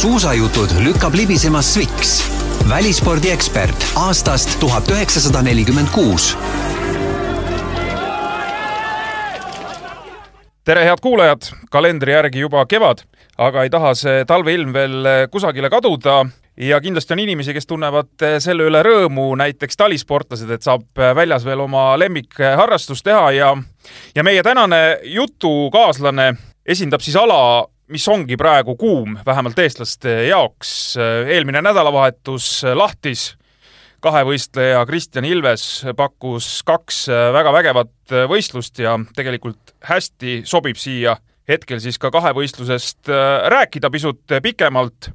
suusajutud lükkab libisema Sviks, välispordiekspert aastast tuhat üheksasada nelikümmend kuus. Tere, head kuulajad, kalendri järgi juba kevad, aga ei taha see talveilm veel kusagile kaduda. Ja kindlasti on inimesi, kes tunnevad selle üle rõõmu, näiteks talisportlased, et saab väljas veel oma lemmikharrastust teha ja ja meie tänane jutukaaslane esindab siis ala, mis ongi praegu kuum, vähemalt eestlaste jaoks. eelmine nädalavahetus Lahtis kahevõistleja Kristjan Ilves pakkus kaks väga vägevat võistlust ja tegelikult hästi sobib siia hetkel siis ka kahevõistlusest rääkida pisut pikemalt.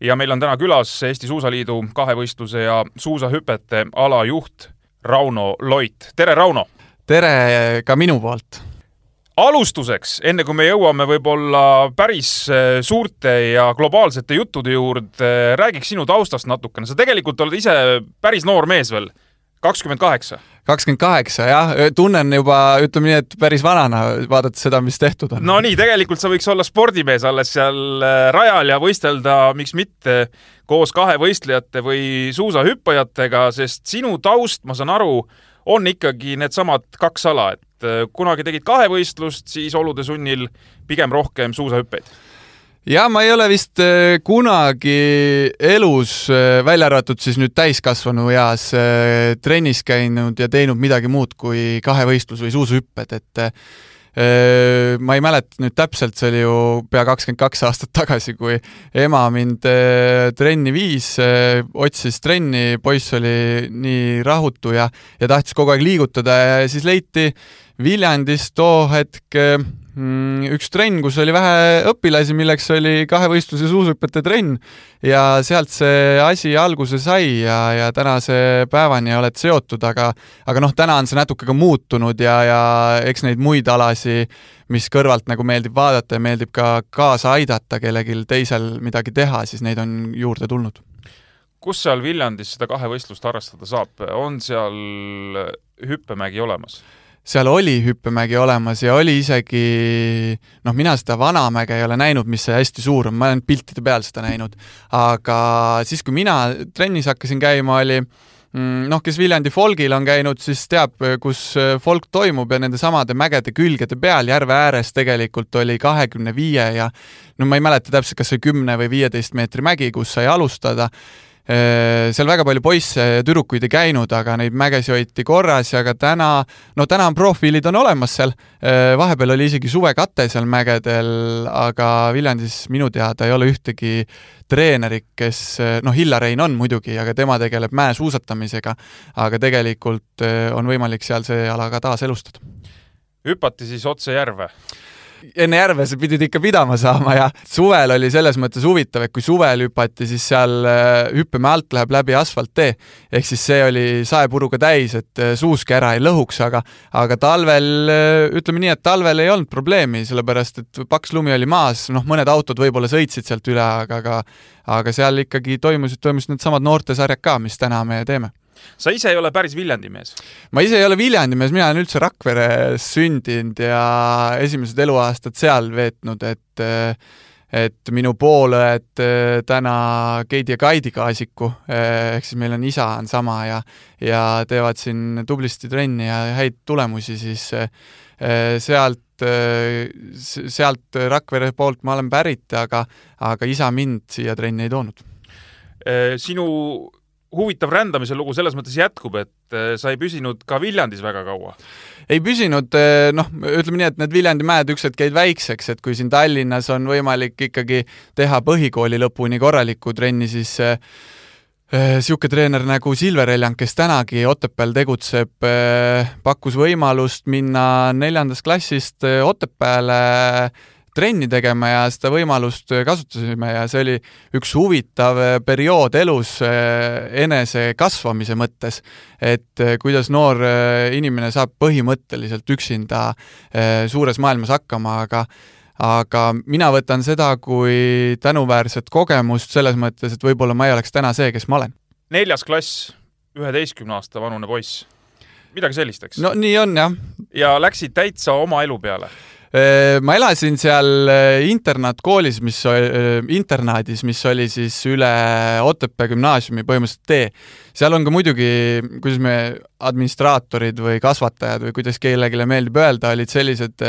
ja meil on täna külas Eesti Suusaliidu kahevõistluse ja suusahüpete alajuht Rauno Loit. tere, Rauno! tere ka minu poolt alustuseks, enne kui me jõuame võib-olla päris äh, suurte ja globaalsete juttude juurde, räägiks sinu taustast natukene. sa tegelikult oled ise päris noor mees veel, kakskümmend kaheksa. kakskümmend kaheksa, jah, tunnen juba, ütleme nii, et päris vanana, vaadates seda, mis tehtud on. no nii, tegelikult sa võiks olla spordimees alles seal äh, rajal ja võistelda, miks mitte, koos kahevõistlejate või suusahüppajatega, sest sinu taust, ma saan aru, on ikkagi needsamad kaks ala, et kunagi tegid kahevõistlust, siis olude sunnil pigem rohkem suusahüppeid. Ja ma ei ole vist äh, kunagi elus, äh, välja arvatud siis nüüd täiskasvanu eas, trennis käinud ja teinud midagi muud kui kahevõistlus või suusahüpped, et ma ei mäleta nüüd täpselt, see oli ju pea kakskümmend kaks aastat tagasi, kui ema mind trenni viis, otsis trenni, poiss oli nii rahutu ja, ja tahtis kogu aeg liigutada ja siis leiti Viljandis too hetk üks trenn, kus oli vähe õpilasi, milleks oli kahevõistluse suusahüpete trenn. Ja sealt see asi alguse sai ja, ja tänase päevani oled seotud, aga aga noh, täna on see natuke ka muutunud ja, ja eks neid muid alasi, mis kõrvalt nagu meeldib vaadata ja meeldib ka kaasa aidata kellelgi teisel midagi teha, siis neid on juurde tulnud. Kus seal Viljandis seda kahevõistlust harrastada saab, on seal hüppemägi olemas? Seal oli hüppemägi olemas ja oli isegi, noh, mina seda vanamäge ei ole näinud, mis see hästi suur on, ma olen piltide peal seda näinud, aga siis, kui mina trennis hakkasin käima, oli mm, noh, kes Viljandi folgil on käinud, siis teab, kus folk toimub ja nende samade mägede külgede peal järve ääres tegelikult oli kahekümne viie ja no ma ei mäleta täpselt, kas see kümne või viieteist meetri mägi, kus sai alustada Äh, seal väga palju poisse ja tüdrukuid ei käinud, aga neid mägesi hoiti korras ja ka täna, no täna on profiilid on olemas seal. Äh, vahepeal oli isegi suvekate seal mägedel, aga Viljandis minu teada ei ole ühtegi treenerit, kes noh, Hillar Rein on muidugi, aga tema tegeleb mäesuusatamisega, aga tegelikult äh, on võimalik seal see ala ka taaselustada. hüpati siis otse järve? Enne järve sa pidid ikka pidama saama ja suvel oli selles mõttes huvitav, et kui suvel hüpati, siis seal äh, hüppemäe alt läheb läbi asfalttee. Ehk siis see oli saepuruga täis, et äh, suuski ära ei lõhuks, aga aga talvel äh, ütleme nii, et talvel ei olnud probleemi, sellepärast et paks lumi oli maas, noh, mõned autod võib-olla sõitsid sealt üle, aga, aga aga seal ikkagi toimusid, toimusid needsamad noortesarjad ka, mis täna me teeme sa ise ei ole päris Viljandi mees? ma ise ei ole Viljandi mees, mina olen üldse Rakveres sündinud ja esimesed eluaastad seal veetnud, et et minu poolõed täna Keidi ja Kaidi Kaasiku, ehk siis meil on isa on sama ja ja teevad siin tublisti trenni ja häid tulemusi, siis sealt, sealt Rakvere poolt ma olen pärit, aga, aga isa mind siia trenni ei toonud. sinu huvitav rändamise lugu selles mõttes jätkub, et äh, sa ei püsinud ka Viljandis väga kaua? ei püsinud, äh, noh, ütleme nii, et need Viljandi mäed üks hetk jäid väikseks, et kui siin Tallinnas on võimalik ikkagi teha põhikooli lõpuni korralikku trenni, siis niisugune äh, treener nagu Silver Eljang, kes tänagi Otepääl tegutseb, pakkus võimalust minna neljandast klassist Otepääle trenni tegema ja seda võimalust kasutasime ja see oli üks huvitav periood elus eh, enese kasvamise mõttes, et eh, kuidas noor eh, inimene saab põhimõtteliselt üksinda suures maailmas hakkama, aga aga mina võtan seda kui tänuväärset kogemust selles mõttes, et võib-olla ma ei oleks täna see, kes ma olen. neljas klass, üheteistkümne aasta vanune poiss midagi sellist, eks? no nii on, jah. ja läksid täitsa oma elu peale? Ma elasin seal internaatkoolis, mis, internaadis, mis oli siis üle Otepää gümnaasiumi põhimõtteliselt tee. Seal on ka muidugi, kuidas me, administraatorid või kasvatajad või kuidas kellelegi meeldib öelda, olid sellised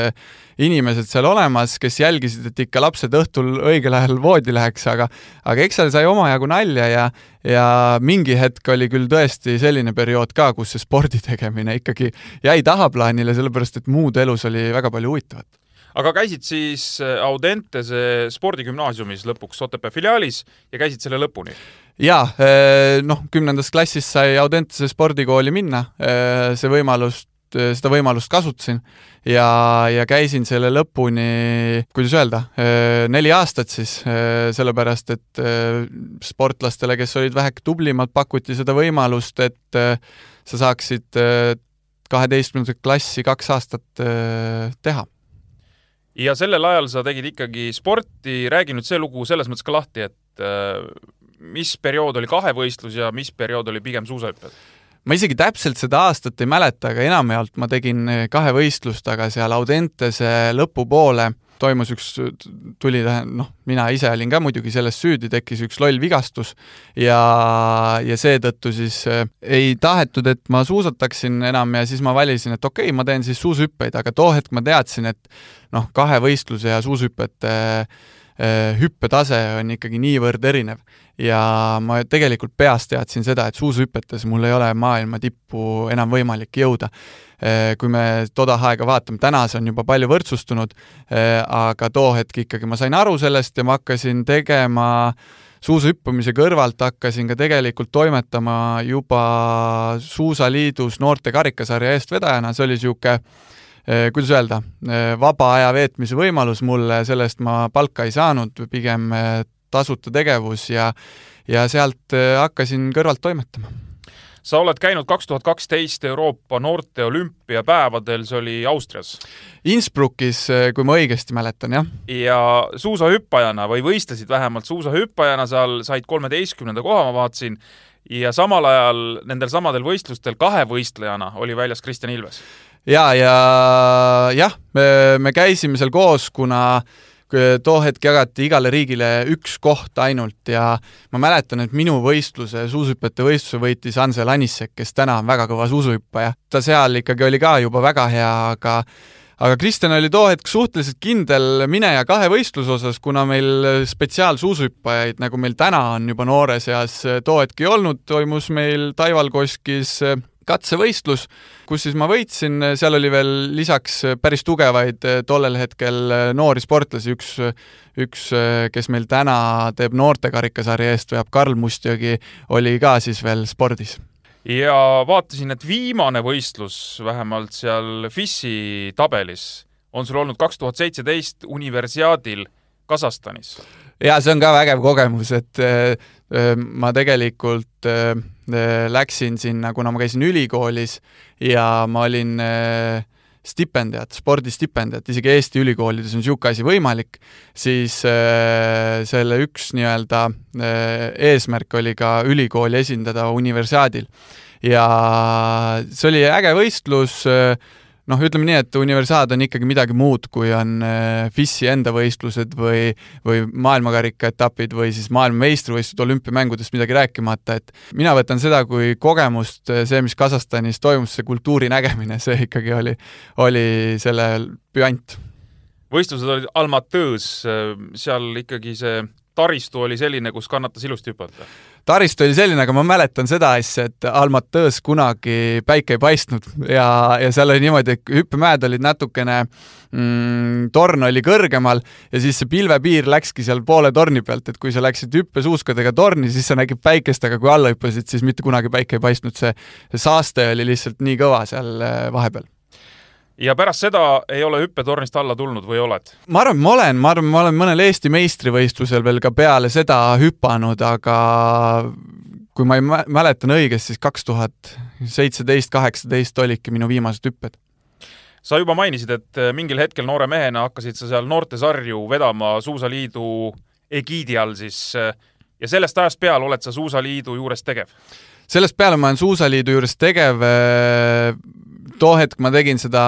inimesed seal olemas, kes jälgisid, et ikka lapsed õhtul õigel ajal voodi läheks, aga aga eks seal sai omajagu nalja ja ja mingi hetk oli küll tõesti selline periood ka, kus see spordi tegemine ikkagi jäi tahaplaanile, sellepärast et muud elus oli väga palju huvitavat aga käisid siis Audentese spordigümnaasiumis lõpuks Otepää filiaalis ja käisid selle lõpuni? Jaa, noh, kümnendas klassis sai Audentese spordikooli minna, see võimalus Äh, seda võimalust kasutasin ja, ja käisin selle lõpuni, kuidas öelda, neli aastat siis, sellepärast et sportlastele, kes olid väheke tublimad, pakuti seda võimalust, et sa saaksid kaheteistkümnendat klassi kaks aastat teha. Ja sellel ajal sa tegid ikkagi sporti, räägi nüüd see lugu selles mõttes ka lahti, et mis periood oli kahevõistlus ja mis periood oli pigem suusahüpped? ma isegi täpselt seda aastat ei mäleta, aga enamjaolt ma tegin eh, kahe võistlust, aga seal Audentese lõpupoole toimus üks, tuli, noh, mina ise olin ka muidugi selles süüdi, tekkis üks loll vigastus ja, ja seetõttu siis äh, ei tahetud, et ma suusataksin enam ja siis ma valisin, et okei okay,, ma teen siis suushüppeid, aga too hetk ma teadsin, et noh, kahe võistluse ja suushüpete äh, hüppetase on ikkagi niivõrd erinev ja ma tegelikult peast teadsin seda, et suushüpetes mul ei ole maailma tippu enam võimalik jõuda. Äh, kui me toda aega vaatame, täna see on juba palju võrdsustunud, äh, aga too hetk ikkagi ma sain aru sellest ja ma hakkasin tegema suusahüppamise kõrvalt hakkasin ka tegelikult toimetama juba Suusaliidus noorte karikasarja eestvedajana, see oli niisugune äh, kuidas öelda, vaba aja veetmise võimalus mulle, sellest ma palka ei saanud, pigem tasuta tegevus ja ja sealt äh, hakkasin kõrvalt toimetama sa oled käinud kaks tuhat kaksteist Euroopa noorte olümpiapäevadel, see oli Austrias. Innsbruckis, äh, kui ma õigesti mäletan, jah. ja suusahüppajana või võistlesid vähemalt suusahüppajana seal, said kolmeteistkümnenda koha, ma vaatasin, ja samal ajal nendel samadel võistlustel kahevõistlejana oli väljas Kristjan Ilves. Ja, ja jah, me, me käisime seal koos, kuna too hetk jagati igale riigile üks koht ainult ja ma mäletan, et minu võistluse, suusahüpete võistluse võitis Ansel Anissek, kes täna on väga kõva suusuhüppaja. ta seal ikkagi oli ka juba väga hea, aga aga Kristjan oli too hetk suhteliselt kindel mineja kahe võistluse osas, kuna meil spetsiaalsuusuhüppajaid, nagu meil täna on juba noores eas, too hetk ei olnud, toimus meil Taival Koskis katsevõistlus, kus siis ma võitsin, seal oli veel lisaks päris tugevaid eh, tollel hetkel eh, noori sportlasi, üks, üks, eh, kes meil täna teeb noortekarikasarja eest, veab Karl Mustjõgi, oli ka siis veel spordis ja vaatasin, et viimane võistlus vähemalt seal FIS-i tabelis on sul olnud kaks tuhat seitseteist universiaadil Kasahstanis. ja see on ka vägev kogemus, et ma tegelikult läksin sinna, kuna ma käisin ülikoolis ja ma olin stipendiat, spordistipendiat, isegi Eesti ülikoolides on niisugune asi võimalik, siis selle üks nii-öelda eesmärk oli ka ülikooli esindada universiaadil. ja see oli äge võistlus äh,, noh, ütleme nii, et universaad on ikkagi midagi muud, kui on äh, FIS-i enda võistlused või, või maailmakarika etapid või siis maailmameistrivõistlused olümpiamängudest midagi rääkimata, et mina võtan seda kui kogemust, äh, see, mis Kasahstanis toimus, see kultuuri nägemine, see ikkagi oli, oli selle püant. võistlused olid Almatõõs, äh, seal ikkagi see taristu oli selline, kus kannatas ilusti hüpata? Taristu oli selline, aga ma mäletan seda asja, et Almatõõs kunagi päike ei paistnud ja, ja seal oli niimoodi, et hüppemäed olid natukene mm, torn oli kõrgemal ja siis see pilvepiir läkski seal poole torni pealt, et kui sa läksid hüppesuuskadega torni, siis sa nägid päikest, aga kui alla hüppasid, siis mitte kunagi päike ei paistnud, see, see saaste oli lihtsalt nii kõva seal eh, vahepeal ja pärast seda ei ole hüppetornist alla tulnud või oled? ma arvan, ma olen, ma arvan, ma olen mõnel Eesti meistrivõistlusel veel ka peale seda hüpanud, aga kui ma ei mäletan õigesti, siis kaks tuhat seitseteist, kaheksateist olidki minu viimased hüpped. sa juba mainisid, et mingil hetkel noore mehena hakkasid sa seal noortesarju vedama Suusaliidu egiidi all siis ja sellest ajast peale oled sa Suusaliidu juures tegev? sellest peale ma olen Suusaliidu juures tegev too hetk ma tegin seda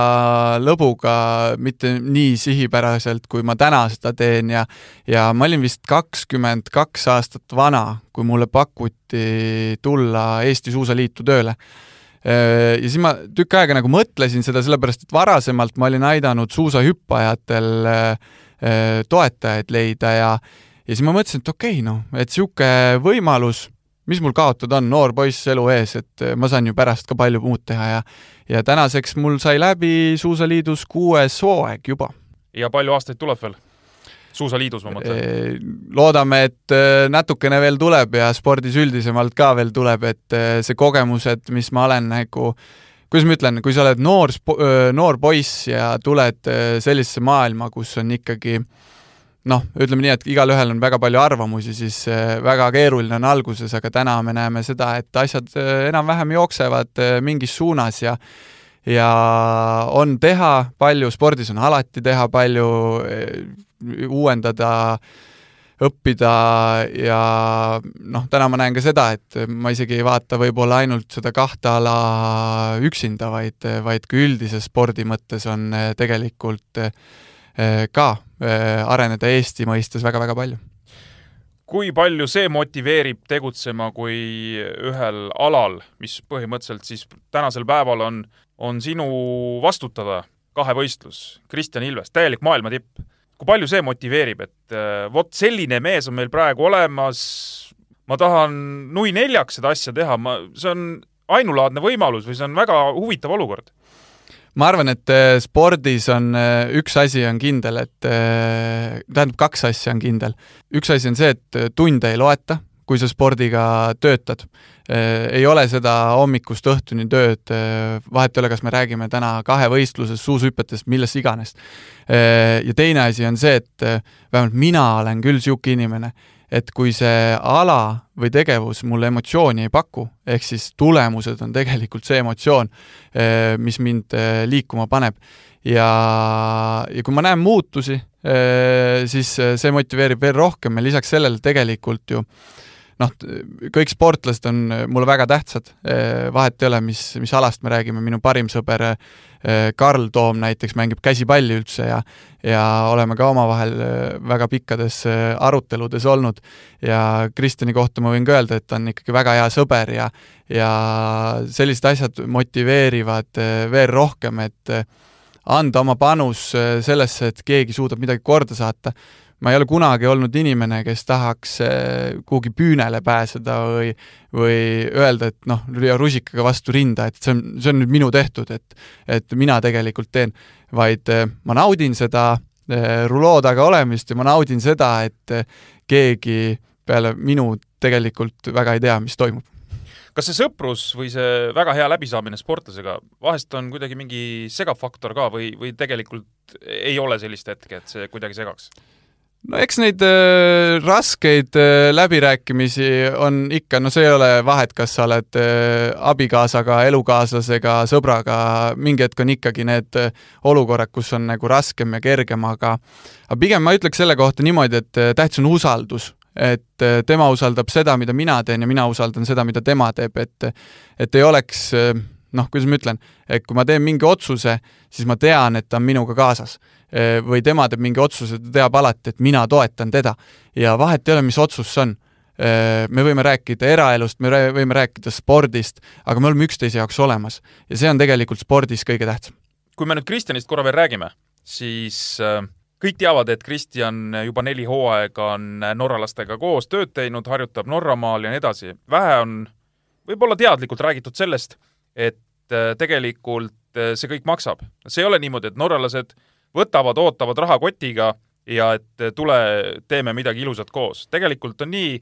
lõbuga mitte nii sihipäraselt, kui ma täna seda teen ja ja ma olin vist kakskümmend kaks aastat vana, kui mulle pakuti tulla Eesti Suusaliitu tööle. Ja siis ma tükk aega nagu mõtlesin seda, sellepärast et varasemalt ma olin aidanud suusahüppajatel toetajaid leida ja ja siis ma mõtlesin, et okei okay,, noh, et niisugune võimalus mis mul kaotada on, noor poiss elu ees, et eh, ma saan ju pärast ka palju muud teha ja ja tänaseks mul sai läbi Suusaliidus kuues hooaeg juba. ja palju aastaid tuleb veel? suusaliidus ma mõtlen. Eh, loodame, et eh, natukene veel tuleb ja spordis üldisemalt ka veel tuleb, et see kogemused, mis ma olen nagu kuidas ma ütlen, kui sa oled noor, noor poiss ja tuled sellisesse maailma, kus on ikkagi äh, noh, ütleme nii, et igalühel on väga palju arvamusi, siis äh, väga keeruline on alguses, aga täna me näeme seda, et asjad äh, enam-vähem jooksevad äh, mingis suunas ja ja on teha palju, spordis on alati teha palju, uuendada, õppida ja noh, täna ma näen ka seda, et ma isegi ei vaata võib-olla ainult seda kahte ala üksinda, vaid, vaid ka üldises spordi mõttes on tegelikult ka Äh, areneda Eesti mõistes väga-väga palju. kui palju see motiveerib tegutsema, kui ühel alal, mis põhimõtteliselt siis tänasel päeval on, on sinu vastutada, kahevõistlus, Kristjan Ilves, täielik maailma tipp. kui palju see motiveerib, et äh, vot selline mees on meil praegu olemas, ma tahan nui neljaks seda asja teha, ma, see on ainulaadne võimalus või see on väga huvitav olukord ma arvan, et äh, spordis on äh, üks asi on kindel, et äh, tähendab, kaks asja on kindel. üks asi on see, et tunde ei loeta, kui sa spordiga töötad. ei ole seda hommikust õhtuni tööd, vahet ei ole, kas me räägime täna kahevõistlusest, suushüpetest, millest iganes. ja teine asi on see, et vähemalt mina olen küll niisugune inimene, et kui see ala või tegevus mulle emotsiooni ei paku, ehk siis tulemused on tegelikult see emotsioon, eh, mis mind eh, liikuma paneb. ja, ja kui ma näen muutusi, eh, siis see motiveerib veel rohkem ja lisaks sellele tegelikult ju noh, kõik sportlased on mulle väga tähtsad, vahet ei ole, mis, mis alast me räägime, minu parim sõber Karl Toom näiteks mängib käsipalli üldse ja ja oleme ka omavahel väga pikkades aruteludes olnud. Ja Kristjani kohta ma võin ka öelda, et ta on ikkagi väga hea sõber ja ja sellised asjad motiveerivad veel rohkem, et anda oma panus sellesse, et keegi suudab midagi korda saata ma ei ole kunagi olnud inimene, kes tahaks eh, kuhugi püünele pääseda või, või öelda, et noh, lüüa rusikaga vastu rinda, et see on, see on nüüd minu tehtud, et, et mina tegelikult teen, vaid eh, ma naudin seda eh, ruloo taga olemist ja ma naudin seda, et keegi peale minu tegelikult väga ei tea, mis toimub kas see sõprus või see väga hea läbisaamine sportlasega, vahest on kuidagi mingi segav faktor ka või, või tegelikult ei ole sellist hetke, et see kuidagi segaks? No eks neid äh, raskeid äh, läbirääkimisi on ikka, no see ei ole vahet, kas sa oled äh, abikaasaga, elukaaslasega, sõbraga, mingi hetk on ikkagi need äh, olukorrad, kus on nagu raskem ja kergem, aga aga pigem ma ütleks selle kohta niimoodi, et äh, tähtis on usaldus et äh, tema usaldab seda, mida mina teen ja mina usaldan seda, mida tema teeb, et et ei oleks äh, noh, kuidas ma ütlen, et kui ma teen mingi otsuse, siis ma tean, et ta on minuga kaasas. Või tema teeb mingi otsuse, ta teab alati, et mina toetan teda. ja vahet ei ole, mis otsus see on. me võime rääkida eraelust, me võime rääkida spordist, aga me oleme üksteise jaoks olemas. ja see on tegelikult spordis kõige tähtsam. kui me nüüd Kristjanist korra veel räägime, siis äh, kõik teavad, et Kristjan juba neli hooaega on norralastega koos tööd teinud, harjutab Norramaal ja nii edasi. vähe on võib-olla teadlikult räägitud sellest, et äh, tegelikult äh, see kõik maksab. see ei ole niimoodi, et norralased võtavad, ootavad rahakotiga ja et äh, tule, teeme midagi ilusat koos. tegelikult on nii,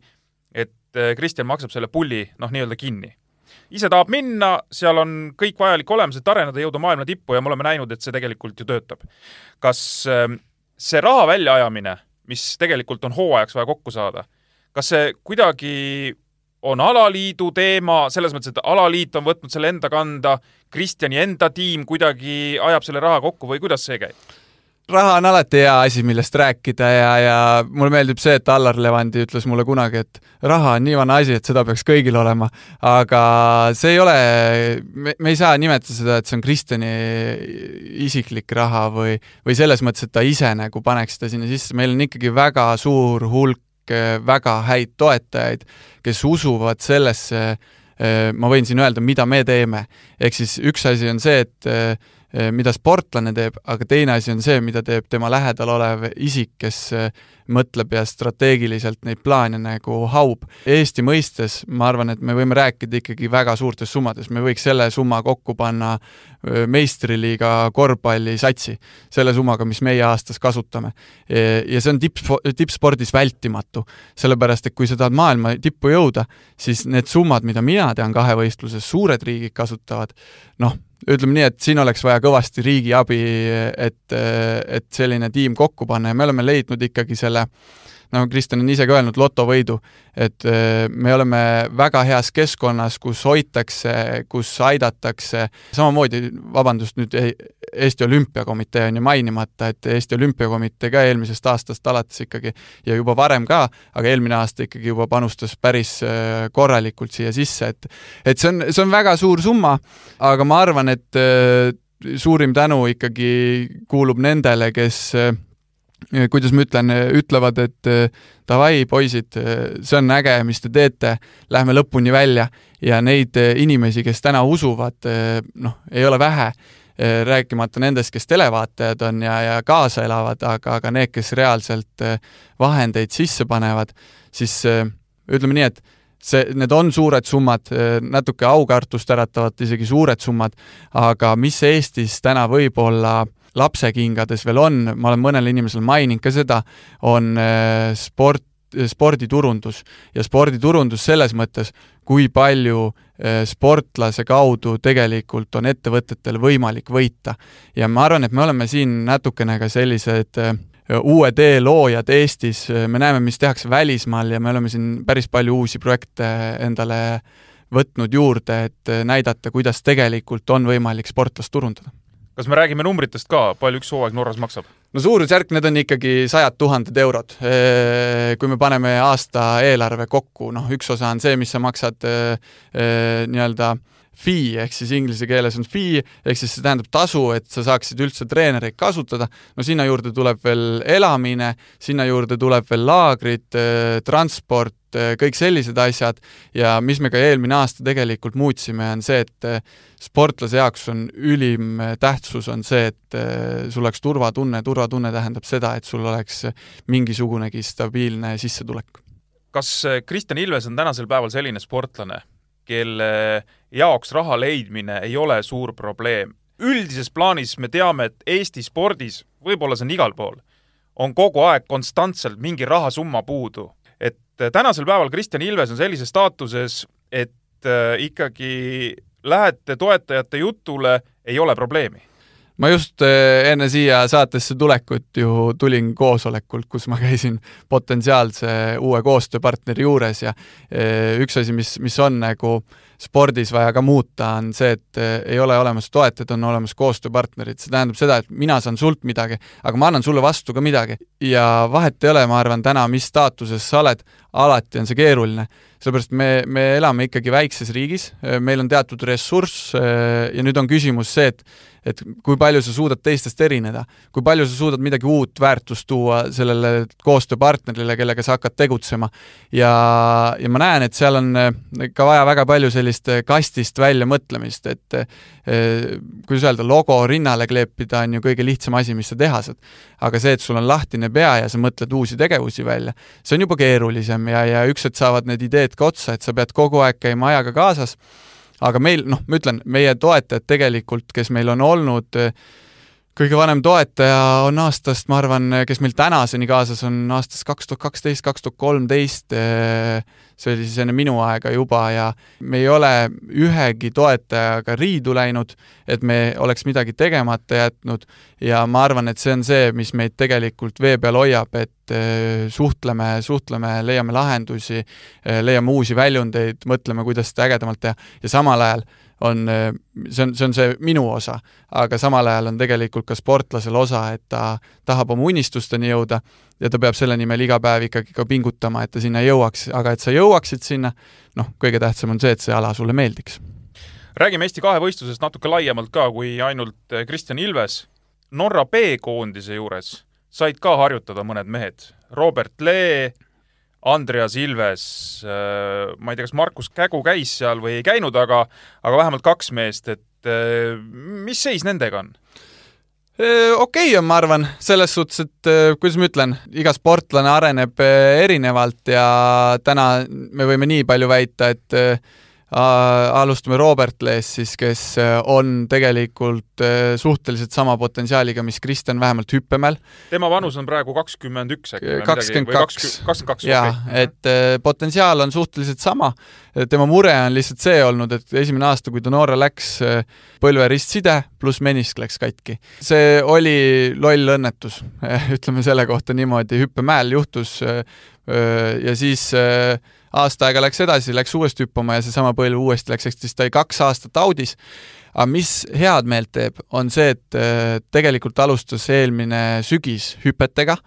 et Kristjan maksab selle pulli noh, nii-öelda kinni. ise tahab minna, seal on kõik vajalik olemas, et areneda, jõuda maailma tippu ja me oleme näinud, et see tegelikult ju töötab. kas ähm, see raha väljaajamine, mis tegelikult on hooajaks vaja kokku saada, kas see kuidagi on alaliidu teema, selles mõttes, et alaliit on võtnud selle enda kanda, Kristjani enda tiim kuidagi ajab selle raha kokku või kuidas see käib? raha on alati hea asi, millest rääkida ja, ja mulle meeldib see, et Allar Levandi ütles mulle kunagi, et raha on nii vana asi, et seda peaks kõigil olema. aga see ei ole, me, me ei saa nimetada seda, et see on Kristjani isiklik raha või, või selles mõttes, et ta ise nagu paneks seda sinna sisse, meil on ikkagi väga suur hulk väga häid toetajaid, kes usuvad sellesse, ma võin siin öelda, mida me teeme. ehk siis üks asi on see, et Eh, mida sportlane teeb, aga teine asi on see, mida teeb tema lähedal olev isik, kes eh, mõtleb ja strateegiliselt neid plaane nagu haub. Eesti mõistes ma arvan, et me võime rääkida ikkagi väga suurtes summades, me võiks selle summa kokku panna eh, meistriliiga korvpallisatsi, selle summaga, mis meie aastas kasutame. ja see on tipp, tippspordis vältimatu, sellepärast et kui sa tahad maailma tippu jõuda, siis need summad, mida mina tean kahevõistluses, suured riigid kasutavad, noh, ütleme nii, et siin oleks vaja kõvasti riigi abi, et, et selline tiim kokku panna ja me oleme leidnud ikkagi selle nagu Kristjan on ise ka öelnud, lotovõidu, et me oleme väga heas keskkonnas, kus hoitakse, kus aidatakse, samamoodi, vabandust, nüüd Eesti Olümpiakomitee on ju mainimata, et Eesti Olümpiakomitee ka eelmisest aastast alates ikkagi ja juba varem ka, aga eelmine aasta ikkagi juba panustas päris äh, korralikult siia sisse, et et see on, see on väga suur summa, aga ma arvan, et äh, suurim tänu ikkagi kuulub nendele, kes äh, kuidas ma ütlen, ütlevad, et davai, poisid, see on äge, mis te teete, lähme lõpuni välja. Ja neid inimesi, kes täna usuvad, noh, ei ole vähe Eh, rääkimata nendest, kes televaatajad on ja, ja kaasa elavad, aga, aga need, kes reaalselt eh, vahendeid sisse panevad, siis eh, ütleme nii, et see, need on suured summad, natuke aukartust äratavad isegi suured summad, aga mis Eestis täna võib-olla lapsekingades veel on, ma olen mõnele inimesele maininud ka seda, on sport, sporditurundus. Ja sporditurundus selles mõttes, kui palju eh, sportlase kaudu tegelikult on ettevõtetel võimalik võita. ja ma arvan, et me oleme siin natukene ka sellised eh, uue tee loojad Eestis, me näeme, mis tehakse välismaal ja me oleme siin päris palju uusi projekte endale võtnud juurde, et näidata, kuidas tegelikult on võimalik sportlast turundada kas me räägime numbritest ka, palju üks hooaeg Norras maksab? no suurusjärk, need on ikkagi sajad tuhanded eurod. Kui me paneme aasta eelarve kokku, noh, üks osa on see, mis sa maksad nii-öelda fee ehk siis inglise keeles on fee ehk siis see tähendab tasu, et sa saaksid üldse treenereid kasutada. no sinna juurde tuleb veel elamine, sinna juurde tuleb veel laagrid, transport, kõik sellised asjad ja mis me ka eelmine aasta tegelikult muutsime, on see, et eh, sportlase jaoks on ülim tähtsus, on see, et eh, sul oleks turvatunne, turvatunne tähendab seda, et sul oleks mingisugunegi stabiilne sissetulek. kas eh, Kristjan Ilves on tänasel päeval selline sportlane, kelle jaoks raha leidmine ei ole suur probleem? üldises plaanis me teame, et Eesti spordis, võib-olla see on igal pool, on kogu aeg konstantselt mingi rahasumma puudu et äh, tänasel päeval Kristjan Ilves on sellises staatuses, et äh, ikkagi lähete toetajate jutule, ei ole probleemi ma just äh, enne siia saatesse tulekut ju tulin koosolekult, kus ma käisin potentsiaalse uue koostööpartneri juures ja üks asi, mis, mis on nagu spordis vaja ka muuta, on see, et eh, ei ole olemas toetajad, on olemas koostööpartnerid, see tähendab seda, et mina saan sult midagi, aga ma annan sulle vastu ka midagi. ja vahet ei ole, ma arvan, täna, mis staatuses sa oled, alati on see keeruline. sellepärast me, me elame ikkagi väikses riigis, meil on teatud ressurss ja nüüd on küsimus see, et et kui palju sa suudad teistest erineda, kui palju sa suudad midagi uut väärtust tuua sellele koostööpartnerile, kellega sa hakkad tegutsema. ja, ja ma näen, et seal on ka vaja väga palju sellist kastist väljamõtlemist, et eh, kuidas öelda, logo rinnale kleepida on ju kõige lihtsam asi, mis sa teha saad. aga see, et sul on lahtine pea ja sa mõtled uusi tegevusi välja, see on juba keerulisem ja, ja üks hetk saavad need ideed ka otsa, et sa pead kogu aeg käima ajaga kaasas. Aga meil, noh, ma ütlen, meie toetajad tegelikult, kes meil on olnud, kõige vanem toetaja on aastast, ma arvan, kes meil tänaseni kaasas on aastast kaks tuhat kaksteist, kaks tuhat kolmteist, see oli siis enne minu aega juba ja me ei ole ühegi toetajaga riidu läinud, et me oleks midagi tegemata jätnud. Ja ma arvan, et see on see, mis meid tegelikult vee peal hoiab, et eh, suhtleme, suhtleme, leiame lahendusi, eh, leiame uusi väljundeid, mõtleme, kuidas seda ägedamalt teha. Ja samal ajal on, see on, see on see minu osa, aga samal ajal on tegelikult ka sportlasel osa, et ta tahab oma unistusteni jõuda ja ta peab selle nimel iga päev ikkagi ka pingutama, et ta sinna jõuaks, aga et sa jõuaksid sinna, noh, kõige tähtsam on see, et see ala sulle meeldiks. räägime Eesti kahevõistlusest natuke laiemalt ka kui ainult Kristjan Ilves. Norra B-koondise juures said ka harjutada mõned mehed, Robert Lee, Andreas Ilves, äh, ma ei tea, kas Markus Kägu käis seal või ei käinud, aga, aga vähemalt kaks meest, et äh, mis seis nendega on? Äh, okei okay on, ma arvan, selles suhtes, et kuidas ma ütlen, iga sportlane areneb erinevalt ja täna me võime nii palju väita, et alustame Robert Lees siis, kes äh, on tegelikult äh, suhteliselt sama potentsiaaliga, mis Kristjan, vähemalt hüppemäel. tema vanus on praegu kakskümmend üks äkki? kakskümmend kaks. kakskümmend kaks, jaa, et äh, potentsiaal on suhteliselt sama. tema mure on lihtsalt see olnud, et esimene aasta, kui ta noore läks, põlveristside pluss menisk läks katki. see oli loll õnnetus, ütleme selle kohta niimoodi, hüppemäel juhtus ja siis äh, aasta aega läks edasi, läks uuesti hüppama ja seesama põlv uuesti läks, ehk siis ta oli kaks aastat audis. aga mis head meelt teeb, on see, et äh, tegelikult alustas eelmine sügis hüpetega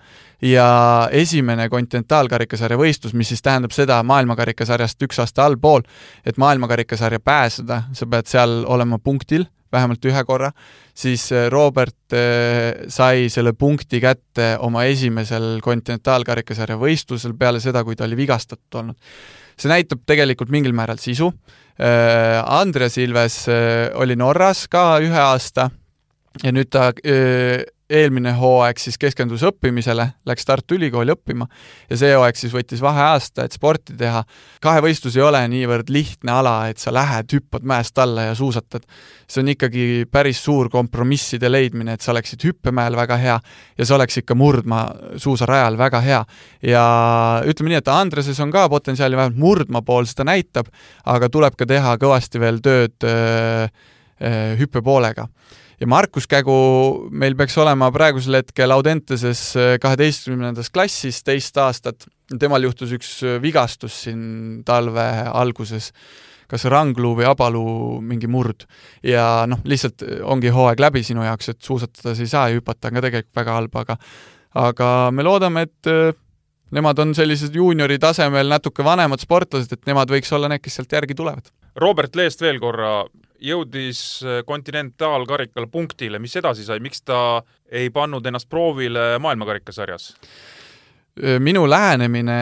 ja esimene kontinentaalkarikasarja võistlus, mis siis tähendab seda maailmakarikasarjast üks aasta allpool, et maailmakarikasarja pääseda, sa pead seal olema punktil vähemalt ühe korra, siis äh, Robert äh, sai selle punkti kätte oma esimesel kontinentaalkarikasarja võistlusel peale seda, kui ta oli vigastatud olnud. see näitab tegelikult mingil määral sisu. Äh, Andreas Ilves oli Norras ka ühe aasta ja nüüd ta eelmine hooaeg siis keskendus õppimisele, läks Tartu Ülikooli õppima ja see hooaeg siis võttis vaheaasta, et sporti teha. kahevõistlus ei ole niivõrd lihtne ala, et sa lähed, hüppad mäest alla ja suusatad. see on ikkagi päris suur kompromisside leidmine, et sa oleksid hüppemäel väga hea ja sa oleks ikka murdmaasuusarajal väga hea. ja ütleme nii, et Andreses on ka potentsiaali, vähemalt murdmaa pool seda näitab, aga tuleb ka teha kõvasti veel tööd öö, öö, hüppepoolega ja Markus Kägu meil peaks olema praegusel hetkel Audenteses äh, kaheteistkümnendas klassis teist aastat. temal juhtus üks äh, vigastus siin talve alguses, kas rangluu või abaluu mingi murd. ja noh, lihtsalt äh, ongi hooaeg läbi sinu jaoks, et suusatada sa ei saa ja hüpata on ka tegelikult väga halb, aga aga me loodame, et nemad on sellised juuniori tasemel natuke vanemad sportlased, et nemad võiks olla need, kes sealt järgi tulevad. Robert Leest veel korra, jõudis äh, kontinentaalkarikal punktile, mis edasi sai, miks ta ei pannud ennast proovile maailmakarikasarjas? Minu lähenemine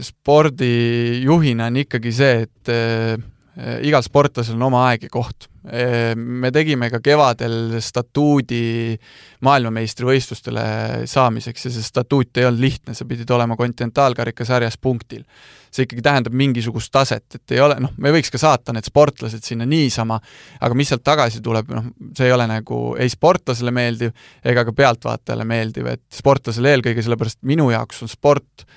spordijuhina on ikkagi see, et äh, igal sportlasel on oma aeg ja koht Ehm, me tegime ka kevadel statuudi maailmameistrivõistlustele saamiseks ja see statuut ei olnud lihtne, sa pidid olema kontinentaalkarikasarjas punktil. see ikkagi tähendab mingisugust taset, et ei ole, noh, me võiks ka saata need sportlased sinna niisama, aga mis sealt tagasi tuleb, noh, see ei ole nagu ei sportlasele meeldiv ega ka pealtvaatajale meeldiv, et sportlasele eelkõige sellepärast minu jaoks on sport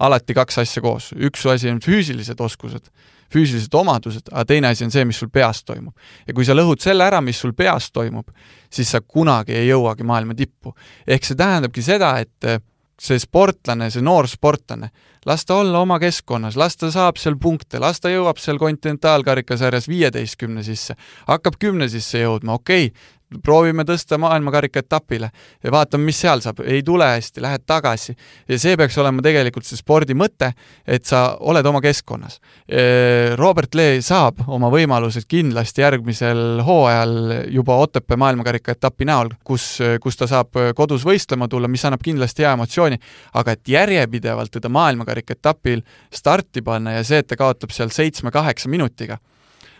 alati kaks asja koos, üks asi on füüsilised oskused füüsilised omadused, aga teine asi on see, mis sul peas toimub. ja kui sa lõhud selle ära, mis sul peas toimub, siis sa kunagi ei jõuagi maailma tippu. ehk see tähendabki seda, et eh, see sportlane, see noor sportlane, las ta olla oma keskkonnas, las ta saab seal punkte, las ta jõuab seal kontinentaalkarikasarjas viieteistkümne sisse, hakkab kümne sisse jõudma, okei okay,, proovime tõsta maailmakarika etapile ja vaatame, mis seal saab, ei tule hästi, lähed tagasi. ja see peaks olema tegelikult see spordi mõte, et sa oled oma keskkonnas. Robert Lee saab oma võimalused kindlasti järgmisel hooajal juba Otepää maailmakarika etapi näol, kus, kus ta saab kodus võistlema tulla, mis annab kindlasti hea emotsiooni, aga et järjepidevalt teda maailmakarika etapil starti panna ja see, et ta kaotab seal seitsme-kaheksa minutiga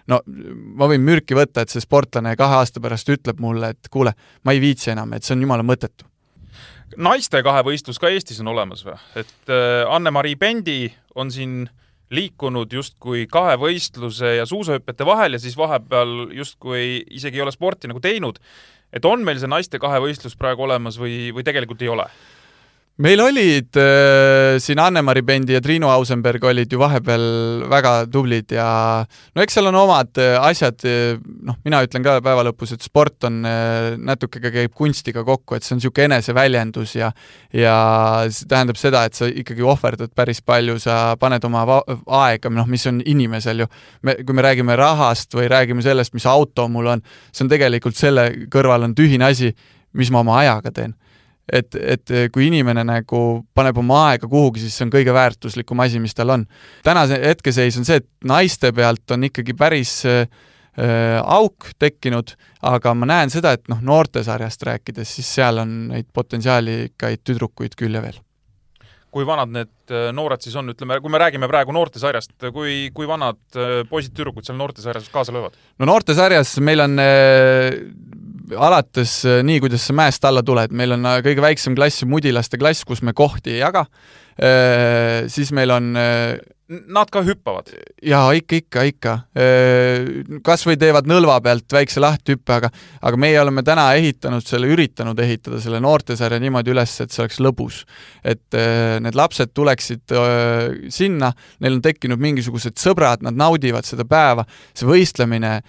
no ma võin mürki võtta, et see sportlane kahe aasta pärast ütleb mulle, et kuule, ma ei viitsi enam, et see on jumala mõttetu. naiste kahevõistlus ka Eestis on olemas või? et äh, Anne-Mari Pendi on siin liikunud justkui kahevõistluse ja suusahüpete vahel ja siis vahepeal justkui isegi ei ole sporti nagu teinud. et on meil see naiste kahevõistlus praegu olemas või, või tegelikult ei ole? Meil olid äh, siin Anne-Mari Bendi ja Triinu Ausenberg olid ju vahepeal väga tublid ja no eks seal on omad äh, asjad, äh, noh, mina ütlen ka päeva lõpus, et sport on äh,, natuke ka käib kunstiga kokku, et see on niisugune eneseväljendus ja ja see tähendab seda, et sa ikkagi ohverdad päris palju, sa paned oma aega, noh, mis on inimesel ju, me, kui me räägime rahast või räägime sellest, mis auto mul on, see on tegelikult selle kõrval on tühine asi, mis ma oma ajaga teen et, et kui inimene nagu paneb oma aega kuhugi, siis see on kõige väärtuslikum asi, mis tal on. tänase hetkeseis on see, et naiste pealt on ikkagi päris äh, auk tekkinud, aga ma näen seda, et noh, noortesarjast rääkides, siis seal on neid potentsiaalikaid tüdrukuid küll ja veel kui vanad need noored siis on, ütleme, kui me räägime praegu noortesarjast, kui, kui vanad poisid-tüdrukud seal noortesarjas kaasa löövad? no noortesarjas meil on alates äh, nii, kuidas sa mäest alla tuled, meil on äh, kõige väiksem klass, mudilaste klass, kus me kohti ei jaga äh,, siis meil on Nad ka hüppavad? jaa, ikka, ikka, ikka. Kas või teevad nõlva pealt väikse lahthüppe, aga aga meie oleme täna ehitanud selle, üritanud ehitada selle noortesarja niimoodi üles, et see oleks lõbus. et need lapsed tuleksid sinna, neil on tekkinud mingisugused sõbrad, nad naudivad seda päeva, see võistlemine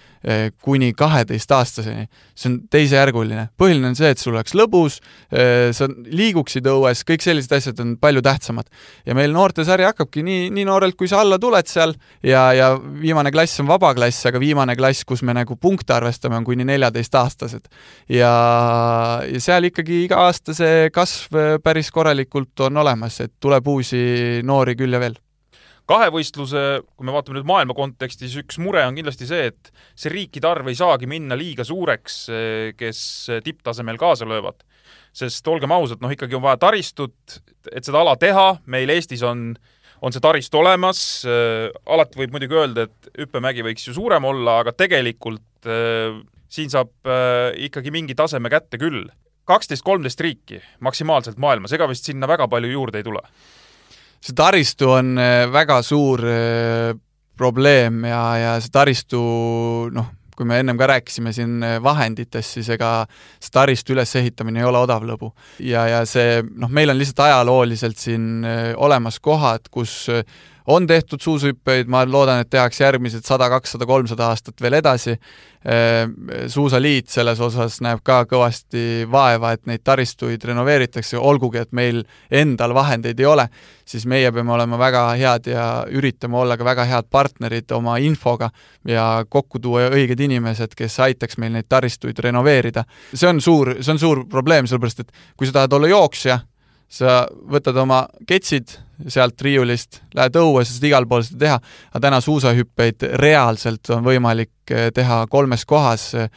kuni kaheteistaastaseni, see on teisejärguline. põhiline on see, et sul oleks lõbus, sa liiguksid õues, kõik sellised asjad on palju tähtsamad. ja meil noortesari hakkabki nii, nii noorelt, kui sa alla tuled seal ja, ja viimane klass on vaba klass, aga viimane klass, kus me nagu punkte arvestame, on kuni neljateistaastased. ja, ja seal ikkagi iga aasta see kasv päris korralikult on olemas, et tuleb uusi noori küll ja veel kahevõistluse, kui me vaatame nüüd maailma kontekstis, üks mure on kindlasti see, et see riikide arv ei saagi minna liiga suureks, kes tipptasemel kaasa löövad. sest olgem ausad, noh ikkagi on vaja taristut, et seda ala teha, meil Eestis on, on see taristu olemas, alati võib muidugi öelda, et hüppemägi võiks ju suurem olla, aga tegelikult äh, siin saab äh, ikkagi mingi taseme kätte küll. kaksteist, kolmteist riiki maksimaalselt maailmas, ega vist sinna väga palju juurde ei tule see taristu on äh, väga suur äh, probleem ja, ja see taristu noh, kui me ennem ka rääkisime siin äh, vahenditest, siis ega see taristu ülesehitamine ei ole odav lõbu. ja, ja see noh, meil on lihtsalt ajalooliselt siin olemas kohad, kus on tehtud suusahüppeid, ma loodan, et tehakse järgmised sada, kakssada, kolmsada aastat veel edasi. Ehm, suusaliit selles osas näeb ka kõvasti vaeva, et neid taristuid renoveeritakse, olgugi et meil endal vahendeid ei ole, siis meie peame olema väga head ja üritame olla ka väga head partnerid oma infoga ja kokku tuua õiged inimesed, kes aitaks meil neid taristuid renoveerida. see on suur, see on suur probleem, sellepärast et kui sa tahad olla jooksja, sa võtad oma ketsid sealt riiulist, lähed õue, sa saad igal pool seda teha, aga täna suusahüppeid reaalselt on võimalik eh, teha kolmes kohas, eh,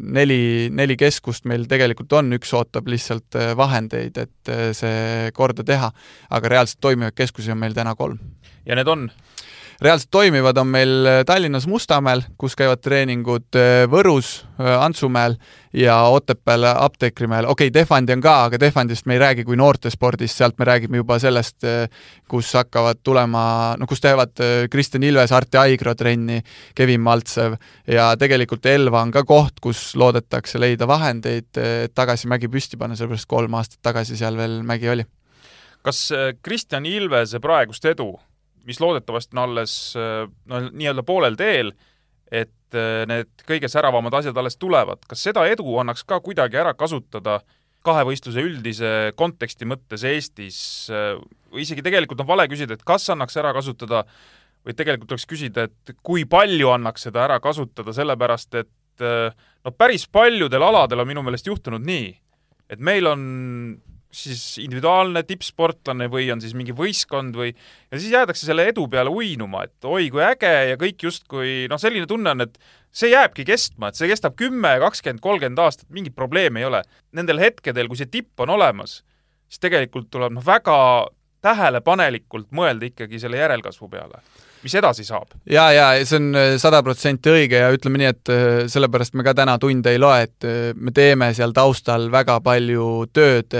neli, neli keskust meil tegelikult on, üks ootab lihtsalt eh, vahendeid, et see korda teha, aga reaalselt toimivaid keskusi on meil täna kolm. ja need on? Reaalselt toimivad, on meil äh, Tallinnas Mustamäel, kus käivad treeningud, äh, Võrus, äh, Antsumäel ja Otepääl Apteekrimäel. okei okay,, Tehvandi on ka, aga Tehvandist me ei räägi kui noortespordist, sealt me räägime juba sellest, kus hakkavad tulema, no kus teevad Kristjan Ilves, Arti Aigro trenni, Kevin Maltsev ja tegelikult Elva on ka koht, kus loodetakse leida vahendeid, et tagasi mägi püsti panna, sellepärast kolm aastat tagasi seal veel mägi oli. kas Kristjan Ilvese praegust edu mis loodetavasti on alles no nii-öelda poolel teel, et äh, need kõige säravamad asjad alles tulevad. kas seda edu annaks ka kuidagi ära kasutada kahevõistluse üldise konteksti mõttes Eestis või isegi tegelikult on vale küsida, et kas annaks ära kasutada, või tegelikult tuleks küsida, et kui palju annaks seda ära kasutada, sellepärast et äh, no päris paljudel aladel on minu meelest juhtunud nii, et meil on siis individuaalne tippsportlane või on siis mingi võistkond või ja siis jäädakse selle edu peale uinuma, et oi kui äge ja kõik justkui noh, selline tunne on, et see jääbki kestma, et see kestab kümme, kakskümmend, kolmkümmend aastat, mingit probleemi ei ole. Nendel hetkedel, kui see tipp on olemas, siis tegelikult tuleb noh, väga tähelepanelikult mõelda ikkagi selle järelkasvu peale mis edasi saab? jaa, jaa, see on äh, sada protsenti õige ja ütleme nii, et äh, sellepärast me ka täna tunde ei loe, et äh, me teeme seal taustal väga palju tööd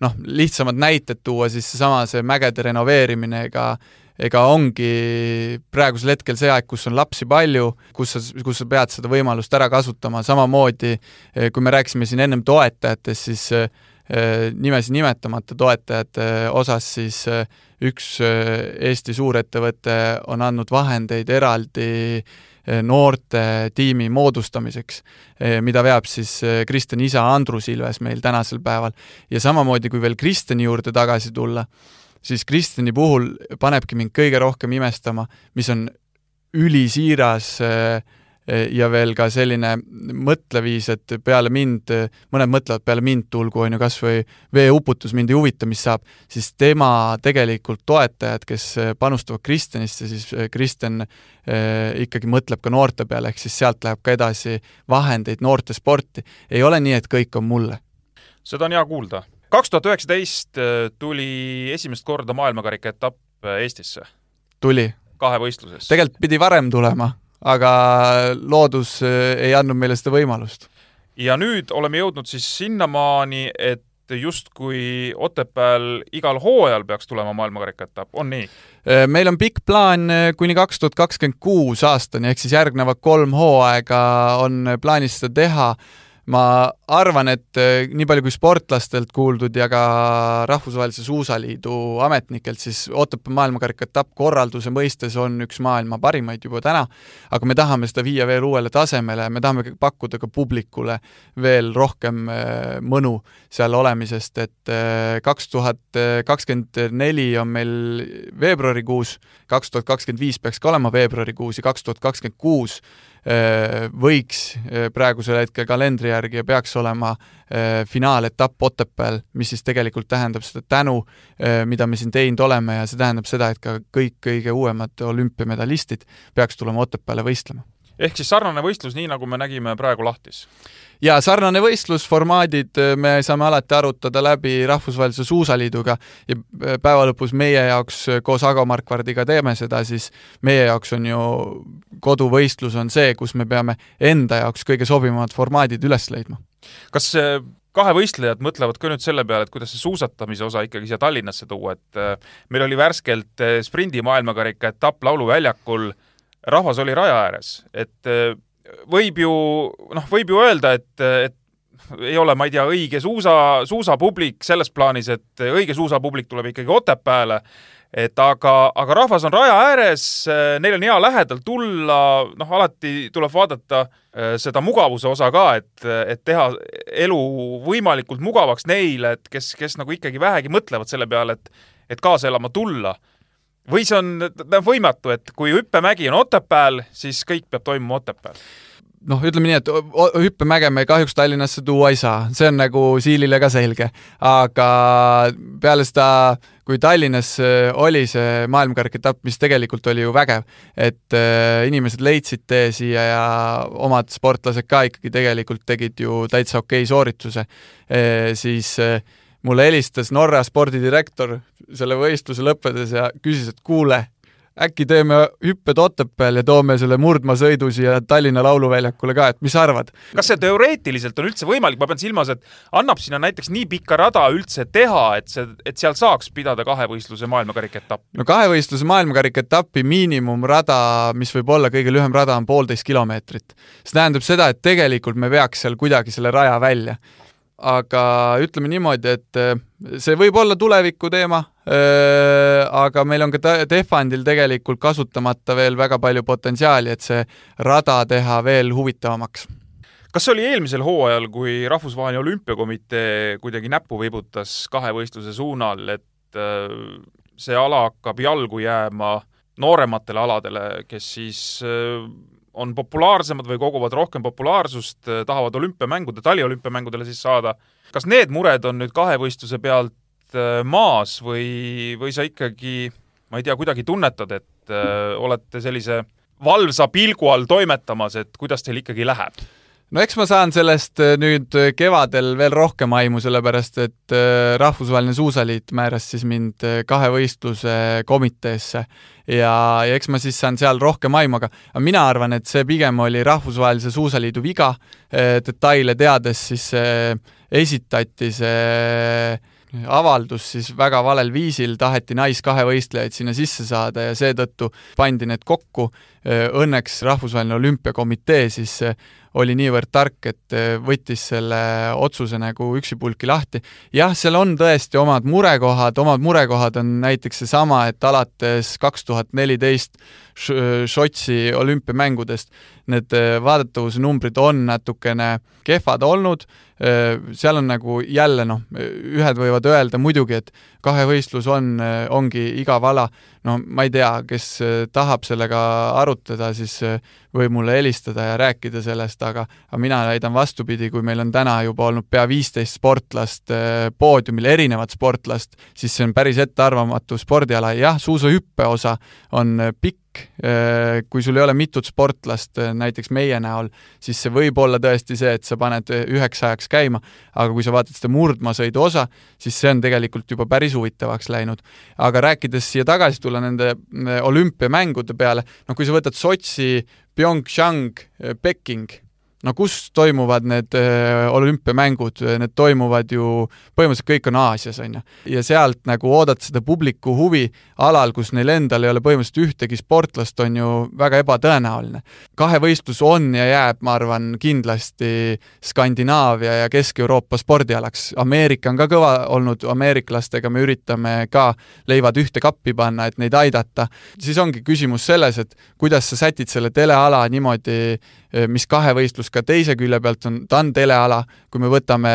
noh, lihtsamad näited tuua, siis seesama, see mägede renoveerimine, ega ega ongi praegusel hetkel see aeg, kus on lapsi palju, kus sa, kus sa pead seda võimalust ära kasutama, samamoodi eh, kui me rääkisime siin ennem toetajatest, siis eh, nimesid nimetamata toetajate osas, siis üks Eesti suurettevõte on andnud vahendeid eraldi noorte tiimi moodustamiseks, mida veab siis Kristjani isa Andrus Ilves meil tänasel päeval. ja samamoodi, kui veel Kristjani juurde tagasi tulla, siis Kristjani puhul panebki mind kõige rohkem imestama, mis on ülisiiras äh, ja veel ka selline mõtleviis, et peale mind, mõned mõtlevad, peale mind tulgu, on ju, kas või veeuputus mind ei huvita, mis saab, siis tema tegelikult toetajad, kes panustavad Kristjanisse, siis Kristjan eh, ikkagi mõtleb ka noorte peale, ehk siis sealt läheb ka edasi vahendeid noortesporti. ei ole nii, et kõik on mulle. seda on hea kuulda. kaks tuhat üheksateist tuli esimest korda maailmakarika etapp Eestisse. tuli kahevõistluses. tegelikult pidi varem tulema, aga loodus eh, ei andnud meile seda võimalust. ja nüüd oleme jõudnud siis sinnamaani, et justkui Otepääl igal hooajal peaks tulema maailmakarika etapp, on nii? Eh, meil on pikk plaan eh, kuni kaks tuhat kakskümmend kuus aastani, ehk siis järgnevad kolm hooaega on plaanis seda teha ma arvan, et eh, nii palju kui sportlastelt kuuldud ja ka Rahvusvahelise Suusaliidu ametnikelt, siis Otepää maailmakarika etappkorralduse mõistes on üks maailma parimaid juba täna, aga me tahame seda viia veel uuele tasemele, me tahame pakkuda ka publikule veel rohkem eh, mõnu seal olemisest, et eh, kaks tuhat kakskümmend neli on meil veebruarikuus, kaks tuhat kakskümmend viis peaks ka olema veebruarikuus ja kaks tuhat kakskümmend kuus Äh, võiks äh, praegusel hetkel kalendri järgi ja peaks olema äh, finaaletapp Otepääl, mis siis tegelikult tähendab seda tänu, mida me siin teinud oleme ja see tähendab seda, et ka kõik kõige uuemad olümpiamedalistid peaks tulema Otepääle võistlema. ehk siis sarnane võistlus, nii nagu me nägime praegu lahtis? Ja sarnane võistlusformaadid äh, me saame alati arutada läbi Rahvusvahelise Suusaliiduga ja äh, päeva lõpus meie jaoks äh, koos Ago Markvardiga teeme seda, siis meie jaoks on ju koduvõistlus on see, kus me peame enda jaoks kõige sobivamad formaadid üles leidma. kas kahevõistlejad mõtlevad ka nüüd selle peale, et kuidas see suusatamise osa ikkagi siia Tallinnasse tuua, et meil oli värskelt sprindi maailmakarika etapp Lauluväljakul, rahvas oli raja ääres, et võib ju, noh, võib ju öelda, et, et ei ole, ma ei tea, õige suusa, suusapublik selles plaanis, et õige suusapublik tuleb ikkagi Otepääle, et aga, aga rahvas on raja ääres, neil on hea lähedal tulla, noh, alati tuleb vaadata äh, seda mugavuse osa ka, et, et teha elu võimalikult mugavaks neile, et kes, kes nagu ikkagi vähegi mõtlevad selle peale, et, et kaasa elama tulla või see on võimatu, et kui hüppemägi on Otepääl, siis kõik peab toimuma Otepääl? noh, ütleme nii, et hüppemäge me kahjuks Tallinnasse tuua ei saa, see on nagu Siilile ka selge. aga peale seda, kui Tallinnas äh, oli see maailmakarika-etapp, mis tegelikult oli ju vägev, et äh, inimesed leidsid tee siia ja omad sportlased ka ikkagi tegelikult tegid ju täitsa okei soorituse e,, siis mulle helistas Norra spordidirektor selle võistluse lõppedes ja küsis, et kuule, äkki teeme hüpped Otepääl ja toome selle murdmaasõidu siia Tallinna Lauluväljakule ka, et mis sa arvad? kas see teoreetiliselt on üldse võimalik, ma pean silmas, et annab sinna näiteks nii pikka rada üldse teha, et see, et seal saaks pidada kahevõistluse maailmakarika etappi? no kahevõistluse maailmakarika etapi miinimumrada, mis võib olla kõige lühem rada, on poolteist kilomeetrit. see tähendab seda, et tegelikult me peaks seal kuidagi selle raja välja aga ütleme niimoodi, et see võib olla tuleviku teema, aga meil on ka Tehvandil tegelikult kasutamata veel väga palju potentsiaali, et see rada teha veel huvitavamaks. kas see oli eelmisel hooajal, kui Rahvusvaheline Olümpiakomitee kuidagi näppu vibutas kahevõistluse suunal, et see ala hakkab jalgu jääma noorematele aladele, kes siis on populaarsemad või koguvad rohkem populaarsust, tahavad olümpiamängude, taliolümpiamängudele siis saada. kas need mured on nüüd kahevõistluse pealt eh, maas või, või sa ikkagi, ma ei tea, kuidagi tunnetad, et äh, olete sellise valvsa pilgu all toimetamas, et kuidas teil ikkagi läheb? no eks ma saan sellest nüüd kevadel veel rohkem aimu, sellepärast et Rahvusvaheline Suusaliit määras siis mind kahevõistluse komiteesse ja, ja eks ma siis saan seal rohkem aimu, aga mina arvan, et see pigem oli Rahvusvahelise Suusaliidu viga, detaile teades siis esitati see avaldus siis väga valel viisil, taheti naiskahevõistlejaid sinna sisse saada ja seetõttu pandi need kokku. Õnneks Rahvusvaheline Olümpiakomitee siis oli niivõrd tark, et võttis selle otsuse nagu üksipulki lahti. jah, seal on tõesti omad murekohad, omad murekohad on näiteks seesama, et alates kaks tuhat neliteist Sotši olümpiamängudest. Need vaadatavuse numbrid on natukene kehvad olnud. Seal on nagu jälle noh, ühed võivad öelda muidugi, et kahevõistlus on, ongi igav ala, no ma ei tea, kes tahab sellega arutada, siis võib mulle helistada ja rääkida sellest, aga aga mina väidan vastupidi, kui meil on täna juba olnud pea viisteist sportlast poodiumil, erinevat sportlast, siis see on päris ettearvamatu spordiala, jah, suusahüppe osa on pikk, kui sul ei ole mitut sportlast näiteks meie näol, siis see võib olla tõesti see, et sa paned üheks ajaks käima, aga kui sa vaatad seda murdmaasõidu osa, siis see on tegelikult juba päris huvitavaks läinud. aga rääkides siia tagasi tulla nende olümpiamängude peale, noh kui sa võtad Sotši, PyeongChang, Peking no kus toimuvad need äh, olümpiamängud, need toimuvad ju, põhimõtteliselt kõik on Aasias, on ju. ja sealt nagu oodata seda publiku huvi alal, kus neil endal ei ole põhimõtteliselt ühtegi sportlast, on ju väga ebatõenäoline. kahevõistlus on ja jääb, ma arvan, kindlasti Skandinaavia ja Kesk-Euroopa spordialaks. Ameerika on ka kõva olnud, ameeriklastega me üritame ka leivad ühte kappi panna, et neid aidata. siis ongi küsimus selles, et kuidas sa sätid selle teleala niimoodi, mis kahevõistlus ka teise külje pealt on, ta on teleala, kui me võtame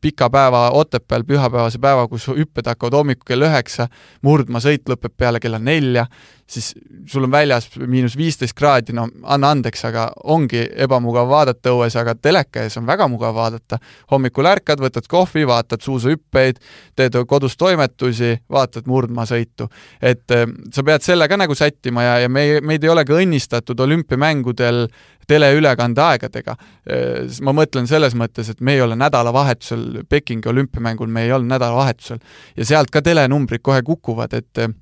pika päeva Otepääl, pühapäevase päeva, kus hüpped hakkavad hommikul kell üheksa, murdmaasõit lõpeb peale kella nelja, siis sul on väljas miinus viisteist kraadi, no anna andeks, aga ongi ebamugav vaadata õues, aga teleka ees on väga mugav vaadata. hommikul ärkad, võtad kohvi, vaatad suusahüppeid, teed kodus toimetusi, vaatad murdmaasõitu. et äh, sa pead selle ka nagu sättima ja, ja me, meid ei ole ka õnnistatud olümpiamängudel teleülekande aegadega. Äh, ma mõtlen selles mõttes, et me ei ole nädalavahetusel Pekingi olümpiamängul, me ei olnud nädalavahetusel ja sealt ka telenumbrid kohe kukuvad, et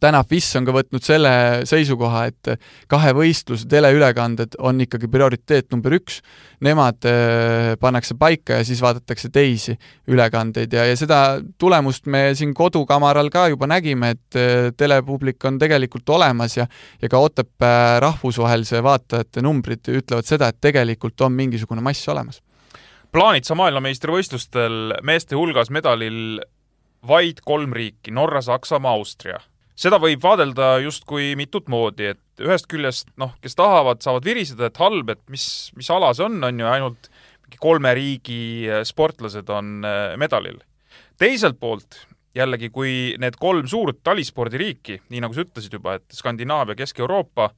täna FIS on ka võtnud selle seisukoha, et kahevõistluse teleülekanded on ikkagi prioriteet number üks, nemad äh, pannakse paika ja siis vaadatakse teisi ülekandeid ja, ja seda tulemust me siin kodukamaral ka juba nägime, et äh, telepublik on tegelikult olemas ja ja ka Otepää rahvusvahelise vaatajate numbrid ütlevad seda, et tegelikult on mingisugune mass olemas. plaanid sa maailmameistrivõistlustel meeste hulgas medalil vaid kolm riiki, Norra, Saksamaa, Austria seda võib vaadelda justkui mitut moodi, et ühest küljest noh, kes tahavad, saavad viriseda, et halb, et mis, mis ala see on, on ju, ainult mingi kolme riigi äh, sportlased on äh, medalil. teiselt poolt jällegi, kui need kolm suurt talispordiriiki, nii nagu sa ütlesid juba, et Skandinaavia, Kesk-Euroopa,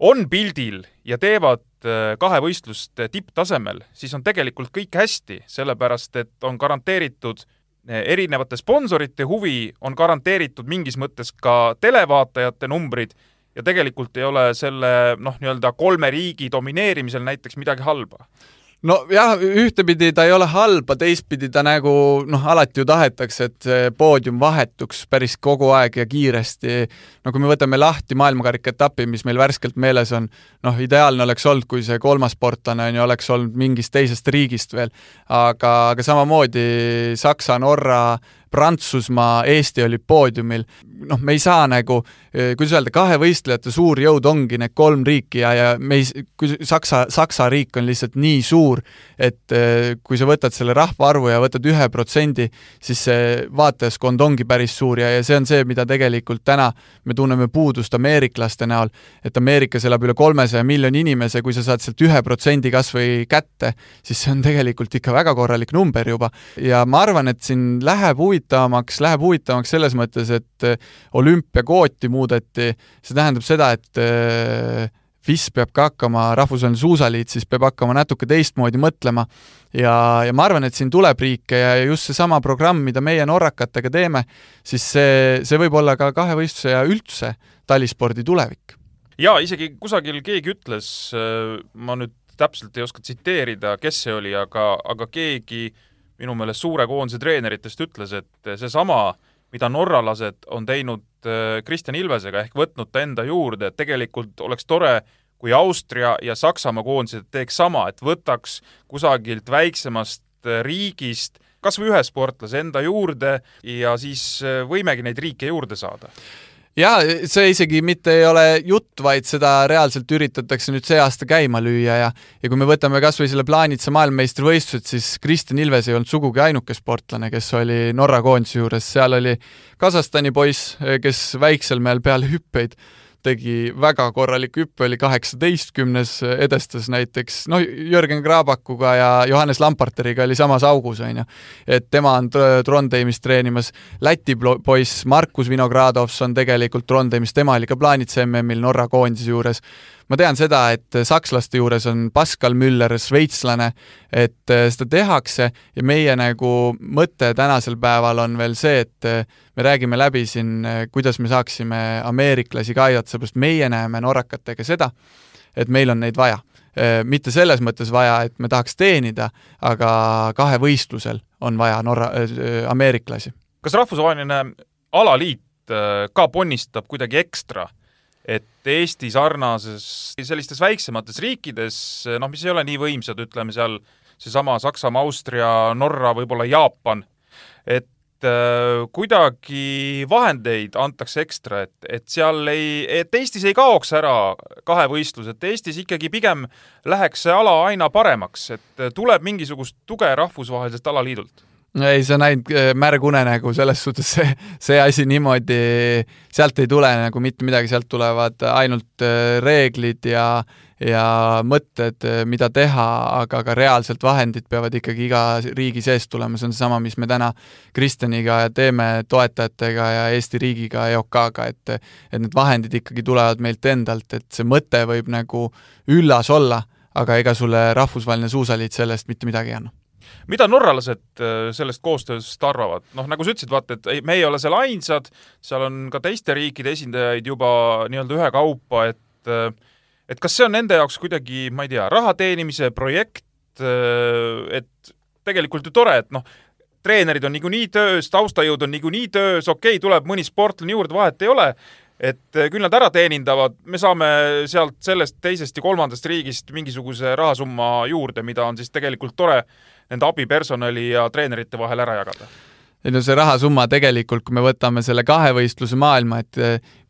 on pildil ja teevad äh, kahevõistlust tipptasemel, siis on tegelikult kõik hästi, sellepärast et on garanteeritud erinevate sponsorite huvi on garanteeritud mingis mõttes ka televaatajate numbrid ja tegelikult ei ole selle noh, nii-öelda kolme riigi domineerimisel näiteks midagi halba nojah, ühtepidi ta ei ole halba, teistpidi ta nagu noh, alati ju tahetakse, et see poodium vahetuks päris kogu aeg ja kiiresti. no kui me võtame lahti maailmakarika etapi, mis meil värskelt meeles on, noh, ideaalne oleks olnud, kui see kolmas sportlane on ju, oleks olnud mingist teisest riigist veel. aga, aga samamoodi Saksa, Norra, Prantsusmaa, Eesti olid poodiumil, noh, me ei saa nagu, eh, kuidas öelda, kahevõistlejate suur jõud ongi need kolm riiki ja, ja me ei, kui Saksa, Saksa riik on lihtsalt nii suur, et eh, kui sa võtad selle rahvaarvu ja võtad ühe protsendi, siis see vaatajaskond ongi päris suur ja, ja see on see, mida tegelikult täna me tunneme puudust ameeriklaste näol, et Ameerikas elab üle kolmesaja miljoni inimese, kui sa saad sealt ühe protsendi kas või kätte, siis see on tegelikult ikka väga korralik number juba. ja ma arvan, et siin läheb huvitavaks huvitavamaks, läheb huvitavamaks selles mõttes, et äh, olümpiakvooti muudeti, see tähendab seda, et äh, FIS peab ka hakkama, Rahvusvaheline Suusaliit siis peab hakkama natuke teistmoodi mõtlema ja, ja ma arvan, et siin tuleb riike ja just seesama programm, mida meie norrakatega teeme, siis see, see võib olla ka kahevõistluse ja üldse talispordi tulevik. jaa, isegi kusagil keegi ütles, äh, ma nüüd täpselt ei oska tsiteerida, kes see oli, aga, aga keegi äh, minu meelest suure koondise treeneritest ütles, et seesama, mida norralased on teinud äh, Kristjan Ilvesega ehk võtnud ta enda juurde, et tegelikult oleks tore, kui Austria ja Saksamaa koondised teeks sama, et võtaks kusagilt väiksemast äh, riigist kas või ühe sportlase enda juurde ja siis äh, võimegi neid riike juurde saada jaa, see isegi mitte ei ole jutt, vaid seda reaalselt üritatakse nüüd see aasta käima lüüa ja ja kui me võtame kas või selle Plaanitsa maailmameistrivõistlused, siis Kristjan Ilves ei olnud sugugi ainuke sportlane, kes oli Norra koondise juures, seal oli Kasahstani poiss, kes väiksel mehel peale hüppeid tegi väga korraliku hüppe, oli kaheksateistkümnes, edestas näiteks noh, Jörgen Krabakuga ja Johannes Lamparteriga oli samas augus, on ju. et tema on Trondheimis treenimas, Läti poiss Markus Vinogradovs on tegelikult Trondheimis, tema oli ka plaanitsa MM-il Norra koondise juures ma tean seda, et sakslaste juures on Pascal Müller, šveitslane, et äh, seda tehakse ja meie nagu mõte tänasel päeval on veel see, et äh, me räägime läbi siin, äh, kuidas me saaksime ameeriklasi ka aidata, seepärast meie näeme norrakatega seda, et meil on neid vaja. mitte selles mõttes vaja, et me tahaks teenida, aga kahevõistlusel on vaja norra äh,, ameeriklasi. kas rahvusvaheline alaliit ka ponnistab kuidagi ekstra et Eesti sarnases, sellistes väiksemates riikides, noh, mis ei ole nii võimsad, ütleme seal seesama Saksamaa, Austria, Norra, võib-olla Jaapan, et äh, kuidagi vahendeid antakse ekstra, et, et seal ei, et Eestis ei kaoks ära kahevõistlus, et Eestis ikkagi pigem läheks see ala aina paremaks, et tuleb mingisugust tuge rahvusvaheliselt alaliidult ei, sa näid äh, märgunenägu, selles suhtes see, see asi niimoodi, sealt ei tule nagu mitte midagi, sealt tulevad ainult äh, reeglid ja, ja mõtted, äh, mida teha, aga ka reaalselt vahendid peavad ikkagi iga riigi seest tulema, see on seesama, mis me täna Kristjaniga teeme toetajatega ja Eesti riigiga, EOK-ga, et et need vahendid ikkagi tulevad meilt endalt, et see mõte võib nagu üllas olla, aga ega sulle rahvusvaheline suusaliit sellest mitte midagi ei anna mida norralased äh, sellest koostööst arvavad? noh, nagu sa ütlesid, vaata, et me ei ole seal ainsad, seal on ka teiste riikide esindajaid juba nii-öelda ühekaupa, et äh, et kas see on nende jaoks kuidagi, ma ei tea, raha teenimise projekt, äh, et tegelikult ju tore, et noh, treenerid on niikuinii töös, taustajõud on niikuinii töös, okei okay,, tuleb mõni sportlane juurde, vahet ei ole, et küll nad ära teenindavad, me saame sealt sellest teisest ja kolmandast riigist mingisuguse rahasumma juurde, mida on siis tegelikult tore nende abipersonali ja treenerite vahel ära jagada? ei no see rahasumma tegelikult, kui me võtame selle kahevõistluse maailma, et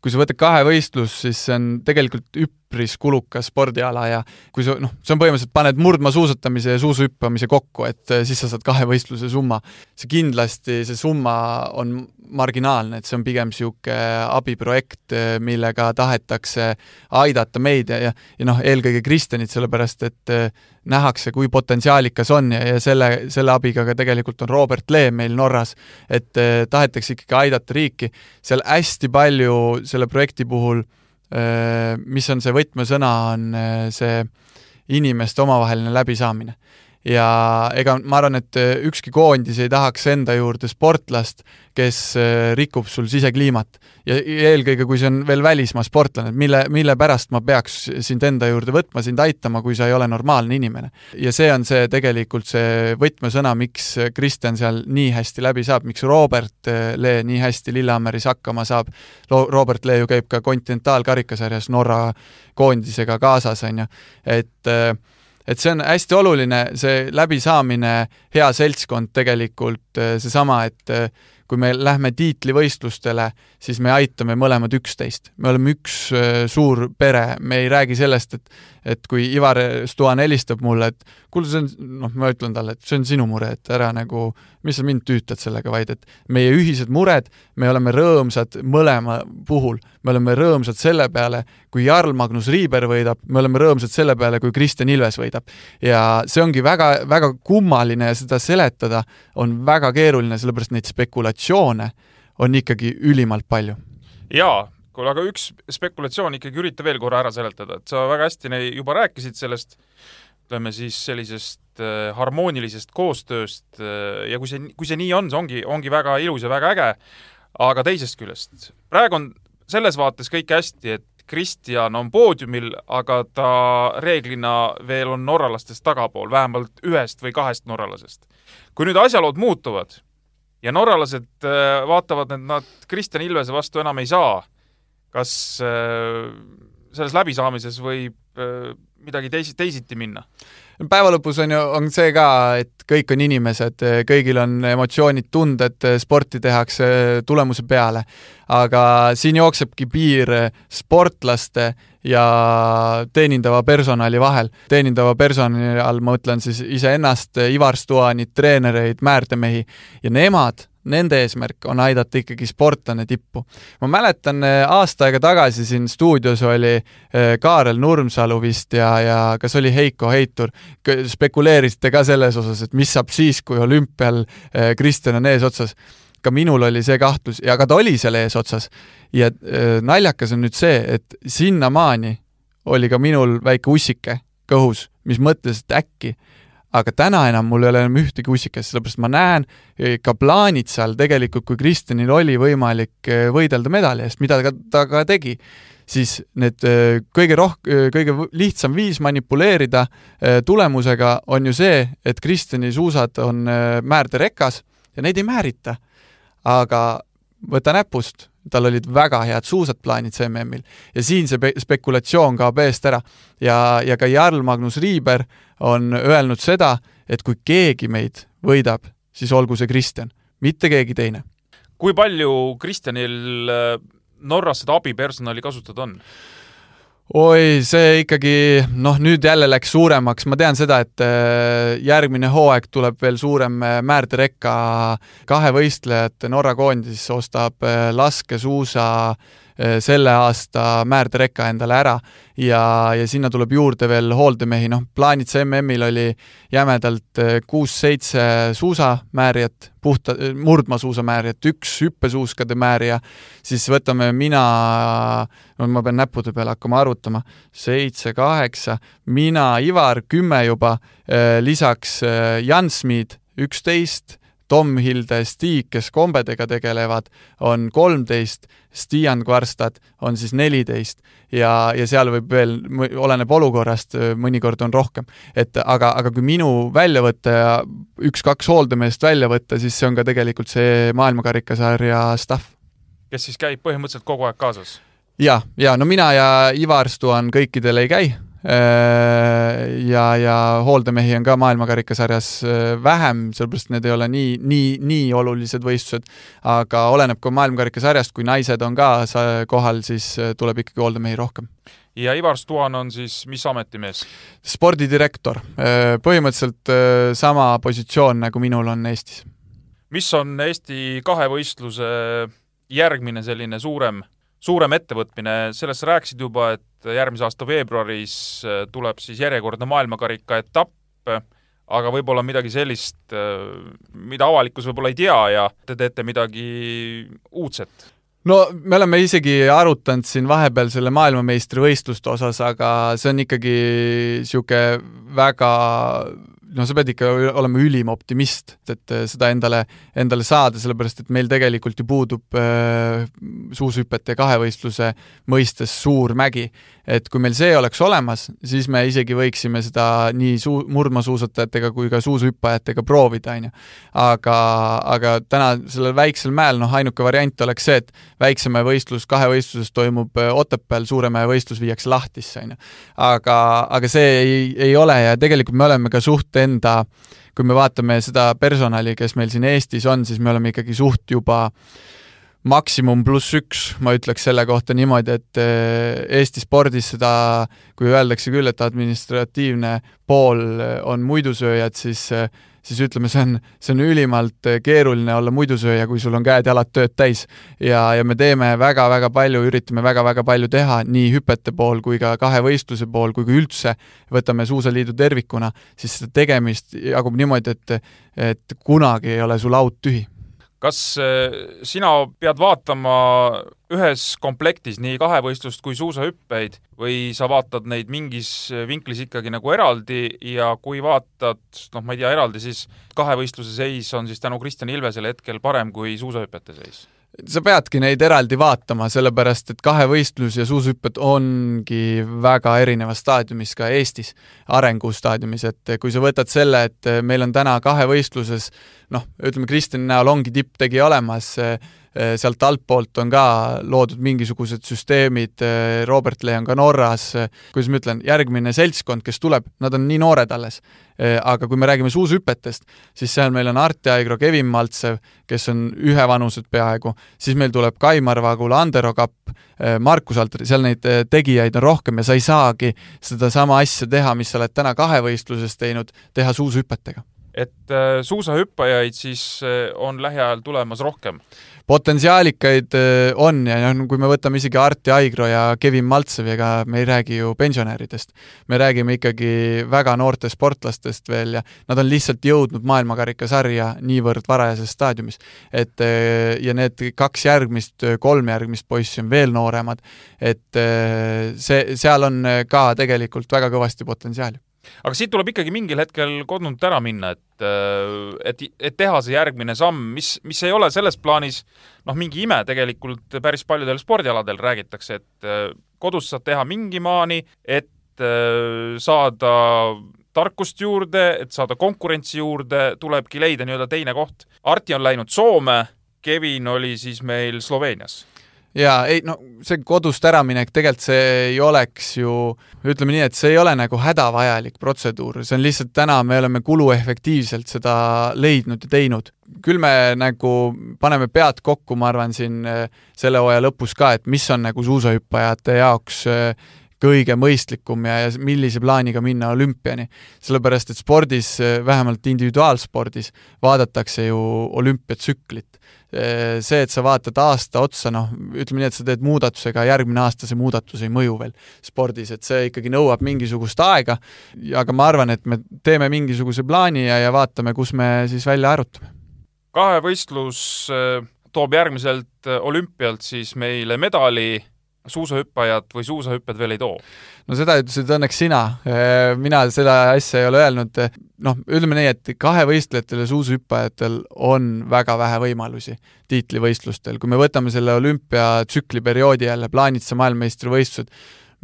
kui sa võtad kahevõistlus, siis see on tegelikult üpris kulukas spordiala ja kui sa noh, see on põhimõtteliselt, paned murdmaasuusatamise ja suusuhüppamise kokku, et eh, siis sa saad kahevõistluse summa. see kindlasti, see summa on marginaalne, et see on pigem niisugune abiprojekt, millega tahetakse aidata meid ja, ja, ja noh, eelkõige Kristjanit, sellepärast et eh, nähakse, kui potentsiaalikas on ja, ja selle, selle abiga ka tegelikult on Robert Lee meil Norras, et eh, tahetakse ikkagi aidata riiki. seal hästi palju selle projekti puhul, eh, mis on see võtmesõna, on see inimeste omavaheline läbisaamine ja ega ma arvan, et äh, ükski koondis ei tahaks enda juurde sportlast, kes äh, rikub sul sisekliimat. ja eelkõige, kui see on veel välismaa sportlane, mille, mille pärast ma peaks sind enda juurde võtma, sind aitama, kui sa ei ole normaalne inimene. ja see on see tegelikult see võtmesõna, miks Kristjan seal nii hästi läbi saab, miks Robert äh, Lee nii hästi Lillehammeris hakkama saab, Robert Lee ju käib ka kontinentaalkarikasarjas Norra koondisega kaasas, on ju, et äh, et see on hästi oluline, see läbisaamine, hea seltskond tegelikult, äh, seesama, et äh, kui me lähme tiitlivõistlustele, siis me aitame mõlemad üksteist. me oleme üks äh, suur pere, me ei räägi sellest, et et kui Ivar Stuan helistab mulle, et kuule, see on, noh, ma ütlen talle, et see on sinu mure, et ära nagu, mis sa mind tüütad sellega, vaid et meie ühised mured, me oleme rõõmsad mõlema puhul. me oleme rõõmsad selle peale, kui Jarl Magnus Riiber võidab, me oleme rõõmsad selle peale, kui Kristjan Ilves võidab. ja see ongi väga, väga kummaline ja seda seletada on väga keeruline, sellepärast neid spekulatsioone on ikkagi ülimalt palju. jaa, kuule, aga üks spekulatsioon ikkagi ürita veel korra ära seletada, et sa väga hästi juba rääkisid sellest, ütleme siis sellisest äh, harmoonilisest koostööst äh, ja kui see, kui see nii on, see ongi, ongi väga ilus ja väga äge, aga teisest küljest, praegu on selles vaates kõik hästi, et Kristjan on poodiumil, aga ta reeglina veel on norralastest tagapool, vähemalt ühest või kahest norralasest. kui nüüd asjalood muutuvad ja norralased äh, vaatavad, et nad Kristjan Ilvese vastu enam ei saa, kas äh, selles läbisaamises võib äh, midagi teisi, teisiti minna? Päeva lõpus on ju, on see ka, et kõik on inimesed, kõigil on emotsioonid, tunded, sporti tehakse tulemuse peale. aga siin jooksebki piir sportlaste ja teenindava personali vahel. teenindava personali all ma mõtlen siis iseennast, Ivar Stuanit, treenereid, määrdemehi ja nemad nende eesmärk on aidata ikkagi sportlane tippu. ma mäletan, äh, aasta aega tagasi siin stuudios oli äh, Kaarel Nurmsalu vist ja, ja kas oli Heiko Heitur, spekuleerisite ka selles osas, et mis saab siis, kui olümpial äh, Kristjan on eesotsas. ka minul oli see kahtlus ja ka ta oli seal eesotsas. ja naljakas on nüüd see, et sinnamaani oli ka minul väike ussike kõhus, mis mõtles, et äkki aga täna enam mul ei ole enam ühtegi ussikest, sellepärast ma näen e, ka plaanid seal tegelikult, kui Kristjanil oli võimalik e, võidelda medali eest, mida ta, ta ka tegi, siis need e, kõige roh-, kõige lihtsam viis manipuleerida tulemusega on ju see, et Kristjani suusad on määrderekas ja neid ei määrita. aga võta näpust, tal olid väga head suusad plaanid see MM-il ja siin see spekulatsioon kaob eest ära. ja, ja ka Jarl Magnus Riiber on öelnud seda, et kui keegi meid võidab, siis olgu see Kristjan, mitte keegi teine. kui palju Kristjanil äh, Norras seda abipersonali kasutada on? Oi, see ikkagi, noh, nüüd jälle läks suuremaks, ma tean seda, et äh, järgmine hooaeg tuleb veel suurem äh, määrderekka kahevõistlejate Norra koondis ostab äh, laskesuusa selle aasta määrdereka endale ära. Ja, ja sinna tuleb juurde veel hooldemehi, noh, plaanitsa MM-il oli jämedalt kuus-seitse suusamäärijat, puhta, murdmaasuusamäärijat, üks hüppesuuskade määrija, siis võtame mina, no ma pean näppude peale hakkama arvutama, seitse, kaheksa, mina, Ivar, kümme juba, lisaks Jan Smid, üksteist Tom Hilde, Stig, kes kombedega tegelevad, on kolmteist, Stian Kvarstad on siis neliteist ja, ja seal võib veel, oleneb olukorrast, mõnikord on rohkem. et aga, aga kui minu välja võtta ja üks-kaks hooldemeest välja võtta, siis see on ka tegelikult see maailmakarikasarja staff. kes siis käib põhimõtteliselt kogu aeg kaasas? ja, ja no mina ja Ivar Stuan kõikidel ei käi ja, ja hooldemehi on ka maailmakarikasarjas äh, vähem, sellepärast need ei ole nii, nii, nii olulised võistlused, aga oleneb ka maailmakarikasarjast, kui naised on ka kohal, siis äh, tuleb ikkagi hooldemehi rohkem ja Ivar Stuan on siis mis ametimees? spordidirektor, põhimõtteliselt sama positsioon, nagu minul on Eestis. mis on Eesti kahevõistluse järgmine selline suurem suurem ettevõtmine, sellest sa rääkisid juba, et järgmise aasta veebruaris äh, tuleb siis järjekordne maailmakarika etapp, aga võib-olla midagi sellist, äh, mida avalikkus võib-olla ei tea ja te teete midagi uudset? no me oleme isegi arutanud siin vahepeal selle maailmameistrivõistluste osas, aga see on ikkagi niisugune väga no sa pead ikka olema ülim optimist, et seda endale, endale saada, sellepärast et meil tegelikult ju puudub äh, suushüpete kahevõistluse mõistes suur mägi. Et kui meil see oleks olemas, siis me isegi võiksime seda nii suu-, murdmaasuusatajatega kui ka suushüppajatega proovida, on ju. aga, aga täna sellel väiksel mäel, noh, ainuke variant oleks see, et väiksema võistlus kahevõistluses toimub äh, Otepääl, suurema võistlus viiakse Lahtisse, on ju. aga, aga see ei, ei ole ja tegelikult me oleme ka suht enda, kui me vaatame seda personali, kes meil siin Eestis on, siis me oleme ikkagi suht juba maksimum pluss üks, ma ütleks selle kohta niimoodi, et eh, Eesti spordis seda, kui öeldakse küll, et administratiivne pool on muidusööjad, siis eh, siis ütleme, see on, see on ülimalt eh, keeruline olla muidusööja, kui sul on käed-jalad tööd täis. ja, ja me teeme väga-väga palju, üritame väga-väga palju teha nii hüpete pool kui ka kahevõistluse pool kui ka üldse võtame Suusaliidu tervikuna, siis seda tegemist jagub niimoodi, et, et kunagi ei ole su laud tühi kas eh, sina pead vaatama ühes komplektis nii kahevõistlust kui suusahüppeid või sa vaatad neid mingis vinklis ikkagi nagu eraldi ja kui vaatad, noh, ma ei tea, eraldi, siis kahevõistluse seis on siis tänu Kristjan Ilvesele hetkel parem kui suusahüpete seis? Sa peadki neid eraldi vaatama, sellepärast et kahevõistlus ja suushüpped ongi väga erinevas staadiumis ka Eestis, arengustaadiumis, et kui sa võtad selle, et meil on täna kahevõistluses noh, ütleme Kristjani näol ongi tipptegija olemas, sealt altpoolt on ka loodud mingisugused süsteemid, Robert Lee on ka Norras, kuidas ma ütlen, järgmine seltskond, kes tuleb, nad on nii noored alles. Aga kui me räägime suushüpetest, siis seal meil on Arti Aigro, Kevin Maltsev, kes on ühevanused peaaegu, siis meil tuleb Kaimar Vagula, Andero Kapp, Markus Altri, seal neid tegijaid on rohkem ja sa ei saagi sedasama asja teha, mis sa oled täna kahevõistluses teinud, teha suushüpetega et äh, suusahüppajaid siis äh, on lähiajal tulemas rohkem? Potentsiaalikaid äh, on ja noh, kui me võtame isegi Arti Aigro ja Kevin Maltsevi, ega me ei räägi ju pensionäridest. me räägime ikkagi väga noortest sportlastest veel ja nad on lihtsalt jõudnud maailmakarikasarja niivõrd varajases staadiumis. et ja need kaks järgmist, kolm järgmist poissi on veel nooremad, et see, seal on ka tegelikult väga kõvasti potentsiaali aga siit tuleb ikkagi mingil hetkel kodunt ära minna, et, äh, et, et teha see järgmine samm, mis, mis ei ole selles plaanis noh, mingi ime tegelikult päris paljudel spordialadel räägitakse, et äh, kodus saad teha mingi maani, et äh, saada tarkust juurde, et saada konkurentsi juurde, tulebki leida nii-öelda teine koht. Arti on läinud Soome, Kevin oli siis meil Sloveenias jaa, ei no see kodust äraminek, tegelikult see ei oleks ju, ütleme nii, et see ei ole nagu hädavajalik protseduur, see on lihtsalt täna me oleme kuluefektiivselt seda leidnud ja teinud. küll me nagu paneme pead kokku, ma arvan, siin eh, selle hooaja lõpus ka, et mis on nagu suusahüppajate jaoks eh, kõige mõistlikum ja, ja millise plaaniga minna olümpiani. sellepärast, et spordis, eh, vähemalt individuaalspordis, vaadatakse ju olümpiatsüklit see, et sa vaatad aasta otsa, noh, ütleme nii, et sa teed muudatuse, ega järgmine aasta see muudatus ei mõju veel spordis, et see ikkagi nõuab mingisugust aega, aga ma arvan, et me teeme mingisuguse plaani ja, ja vaatame, kus me siis välja arutame. kahevõistlus äh, toob järgmiselt äh, olümpialt siis meile medali suusahüppajad või suusahüpped veel ei too? no seda ütlesid õnneks sina, äh, mina seda asja ei ole öelnud, noh, ütleme nii, et kahevõistlejatel ja suusahüppajatel on väga vähe võimalusi tiitlivõistlustel, kui me võtame selle olümpiatsükli perioodi jälle, plaanitsa maailmameistrivõistlused,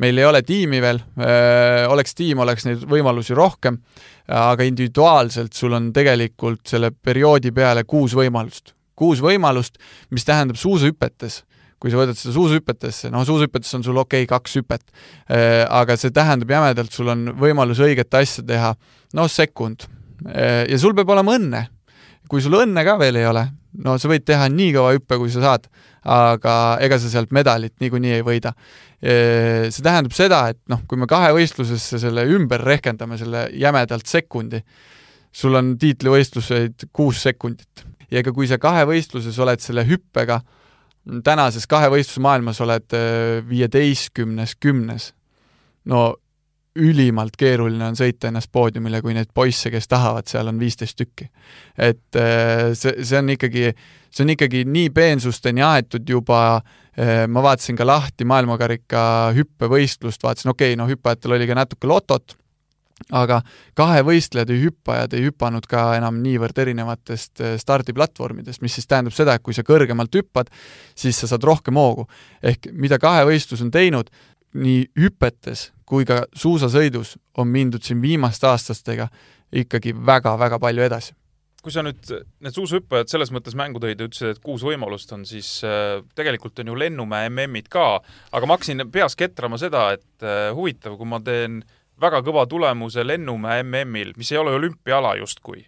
meil ei ole tiimi veel, äh, oleks tiim, oleks neid võimalusi rohkem, aga individuaalselt sul on tegelikult selle perioodi peale kuus võimalust. kuus võimalust, mis tähendab suusahüpetes kui sa võtad seda suushüpetesse, noh, suushüpetes on sul okei okay, kaks hüpet, äh, aga see tähendab jämedalt, sul on võimalus õiget asja teha, noh, sekund. Äh, ja sul peab olema õnne. kui sul õnne ka veel ei ole, no sa võid teha nii kõva hüppe, kui sa saad, aga ega sa sealt medalit niikuinii ei võida. Äh, see tähendab seda, et noh, kui me kahevõistlusesse selle ümber rehkendame, selle jämedalt sekundi, sul on tiitlivõistluseid kuus sekundit. ja ega kui sa kahevõistluses oled selle hüppega tänases kahevõistluse maailmas oled äh, viieteistkümnes, kümnes, no ülimalt keeruline on sõita ennast poodiumile, kui neid poisse, kes tahavad, seal on viisteist tükki. et äh, see, see on ikkagi, see on ikkagi nii peensusteni aetud juba, äh, ma vaatasin ka lahti maailmakarika hüppevõistlust, vaatasin, okei okay,, no hüppajatel oli ka natuke lotot aga kahevõistlejad või hüppajad ei hüpanud ka enam niivõrd erinevatest eh, stardiplatvormidest, mis siis tähendab seda, et kui sa kõrgemalt hüppad, siis sa saad rohkem hoogu. ehk mida kahevõistlus on teinud, nii hüpetes kui ka suusasõidus on mindud siin viimaste aastastega ikkagi väga-väga palju edasi kui sa nüüd need suusahüppajad selles mõttes mängu tõid ja ütlesid, et kuus võimalust on, siis äh, tegelikult on ju Lennumäe MM-id ka, aga ma hakkasin peas ketrama seda, et äh, huvitav, kui ma teen äh, väga kõva tulemuse Lennumäe MM-il, mis ei ole olümpiaala justkui.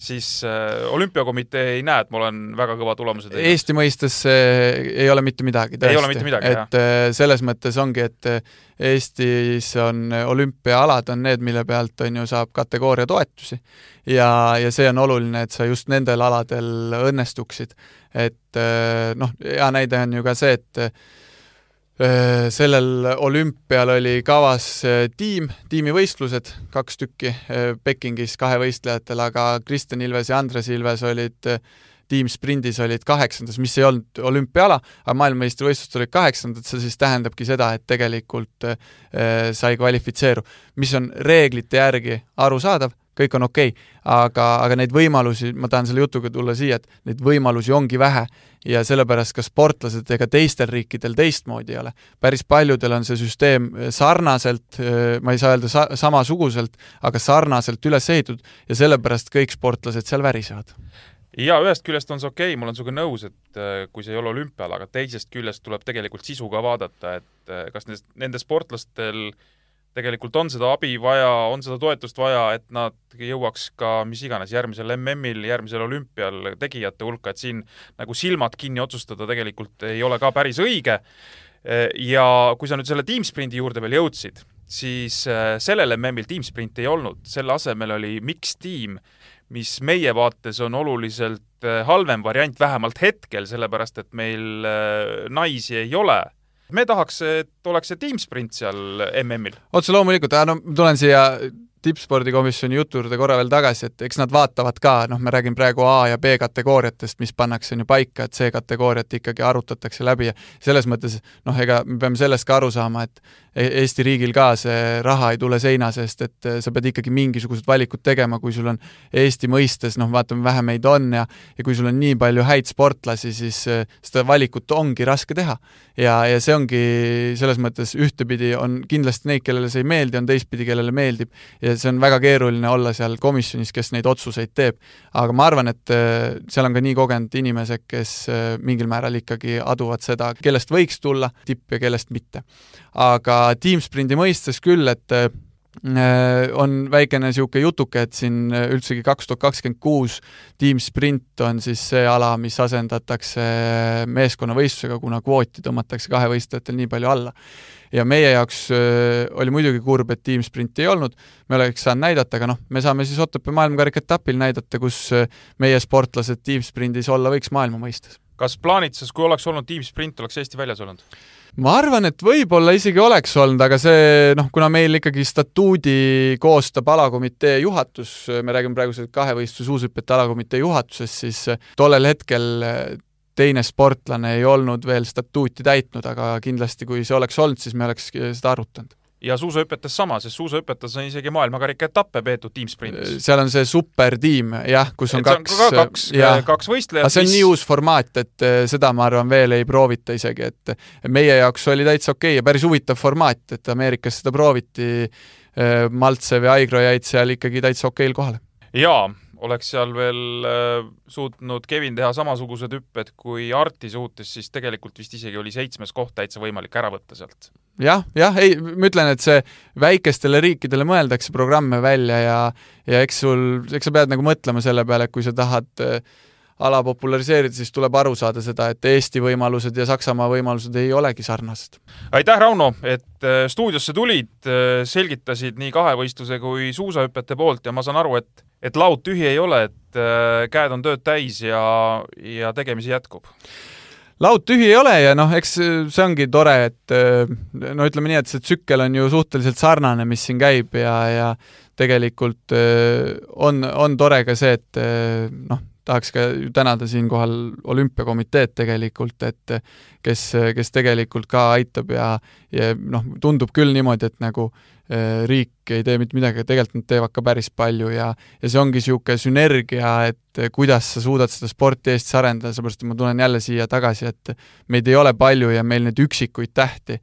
siis äh, olümpiakomitee ei näe, et ma olen väga kõva tulemuse teinud. Eesti mõistes äh, ei ole mitte midagi, tõesti. jah. et äh, selles mõttes ongi, et äh, Eestis on olümpiaalad on need, mille pealt on ju, saab kategooria toetusi. ja, ja see on oluline, et sa just nendel aladel õnnestuksid. et äh, noh, hea näide on ju ka see, et Äh, sellel olümpial oli kavas äh, tiim, tiimivõistlused, kaks tükki äh, Pekingis kahevõistlejatel, aga Kristjan Ilves ja Andres Ilves olid tiimsprindis olid kaheksandas, mis ei olnud olümpiaala, aga maailmameistrivõistlustel olid kaheksandad, see siis tähendabki seda, et tegelikult äh, sai kvalifitseeru. mis on reeglite järgi arusaadav, kõik on okei okay., aga, aga neid võimalusi, ma tahan selle jutuga tulla siia, et neid võimalusi ongi vähe ja sellepärast ka sportlased ega teistel riikidel teistmoodi ei ole. päris paljudel on see süsteem sarnaselt, ma ei saa öelda sa-, samasuguselt, aga sarnaselt üles ehitatud ja sellepärast kõik sportlased seal värisevad ja ühest küljest on see okei okay,, ma olen sinuga nõus, et äh, kui see ei ole olümpial, aga teisest küljest tuleb tegelikult sisu ka vaadata, et äh, kas nendest, nendel sportlastel tegelikult on seda abi vaja, on seda toetust vaja, et nad jõuaks ka mis iganes järgmisel MM-il, järgmisel olümpial tegijate hulka, et siin nagu silmad kinni otsustada tegelikult ei ole ka päris õige. ja kui sa nüüd selle tiimsprindi juurde veel jõudsid, siis äh, sellel MM-il tiimsprinti ei olnud, selle asemel oli mix-tiim mis meie vaates on oluliselt äh, halvem variant, vähemalt hetkel, sellepärast et meil äh, naisi ei ole. Me tahaks, et oleks see tiimsprint seal MM-il. otse loomulikult, no tulen siia tippspordikomisjoni jutu juurde korra veel tagasi, et eks nad vaatavad ka, noh, me räägime praegu A ja B kategooriatest, mis pannakse on ju paika, et C-kategooriat ikkagi arutatakse läbi ja selles mõttes noh, ega me peame sellest ka aru saama, et E-, Eesti riigil ka see raha ei tule seina seest, et äh, sa pead ikkagi mingisugused valikud tegema, kui sul on Eesti mõistes, noh, vaatame, vähe meid on ja ja kui sul on nii palju häid sportlasi, siis äh, seda valikut ongi raske teha. ja, ja see ongi selles mõttes ühtepidi on kindlasti neid, kellele see ei meeldi, on teistpidi, kellele meeldib ja see on väga keeruline olla seal komisjonis, kes neid otsuseid teeb. aga ma arvan, et äh, seal on ka nii kogenud inimesed, kes mingil määral ikkagi aduvad seda, kellest võiks tulla tipp ja kellest mitte. aga tiimsprindi mõistes küll, et äh, on väikene niisugune jutuke, et siin üldsegi kaks tuhat kakskümmend kuus tiimsprint on siis see ala, mis asendatakse meeskonnavõistlusega, kuna kvooti tõmmatakse kahevõistlejatel nii palju alla. ja meie jaoks äh, oli muidugi kurb, et tiimsprinti ei olnud, me oleks saanud näidata, aga noh, me saame siis Otepää maailmakarika etapil näidata, kus äh, meie sportlased tiimsprindis olla võiks maailma mõistes. kas plaanitses, kui oleks olnud tiimsprint, oleks Eesti väljas olnud? Ma arvan, et võib-olla isegi oleks olnud, aga see noh, kuna meil ikkagi statuudi koostab alakomitee juhatus, me räägime praegu kahevõistluse suurhüpete alakomitee juhatusest, siis tollel hetkel teine sportlane ei olnud veel statuuti täitnud, aga kindlasti kui see oleks olnud, siis me oleks seda arutanud ja suusahüpetes sama, sest suusahüpetes on isegi maailmakarika etappe peetud tiimsprindis. seal on see supertiim jah, kus on et kaks, on kaks, kaks võistlejat. aga see on mis... nii uus formaat, et eh, seda ma arvan, veel ei proovita isegi, et meie jaoks oli täitsa okei okay ja päris huvitav formaat, et Ameerikas seda prooviti. Maltsev ja Aigro jäid seal ikkagi täitsa okeil kohale. jaa oleks seal veel äh, suutnud Kevin teha samasugused hüpped kui Arti suutis, siis tegelikult vist isegi oli seitsmes koht täitsa võimalik ära võtta sealt. Jah, jah, ei, ma ütlen, et see väikestele riikidele mõeldakse programme välja ja ja eks sul, eks sa pead nagu mõtlema selle peale, et kui sa tahad äh, ala populariseerida, siis tuleb aru saada seda, et Eesti võimalused ja Saksamaa võimalused ei olegi sarnased. aitäh, Rauno, et äh, stuudiosse tulid, äh, selgitasid nii kahevõistluse kui suusahüpete poolt ja ma saan aru, et et laud tühi ei ole, et käed on tööd täis ja, ja tegemisi jätkub laud tühi ei ole ja noh, eks see ongi tore, et no ütleme nii, et see tsükkel on ju suhteliselt sarnane, mis siin käib ja, ja tegelikult on, on tore ka see, et noh, tahaks ka tänada siinkohal olümpiakomiteed tegelikult, et kes, kes tegelikult ka aitab ja, ja noh, tundub küll niimoodi, et nagu eh, riik ei tee mitte midagi, aga tegelikult nad teevad ka päris palju ja ja see ongi niisugune sünergia, et kuidas sa suudad seda sporti Eestis arendada, seepärast et ma tulen jälle siia tagasi, et meid ei ole palju ja meil neid üksikuid tähti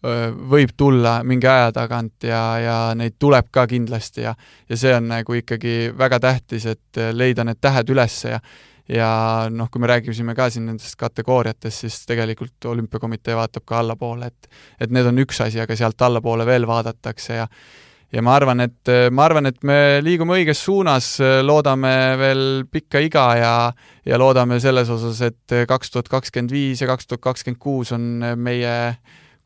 võib tulla mingi aja tagant ja, ja neid tuleb ka kindlasti ja ja see on nagu ikkagi väga tähtis, et leida need tähed üles ja ja noh, kui me rääkisime ka siin nendest kategooriatest, siis tegelikult Olümpiakomitee vaatab ka allapoole, et et need on üks asi, aga sealt allapoole veel vaadatakse ja ja ma arvan, et, ma arvan, et me liigume õiges suunas, loodame veel pikka iga ja ja loodame selles osas, et kaks tuhat kakskümmend viis ja kaks tuhat kakskümmend kuus on meie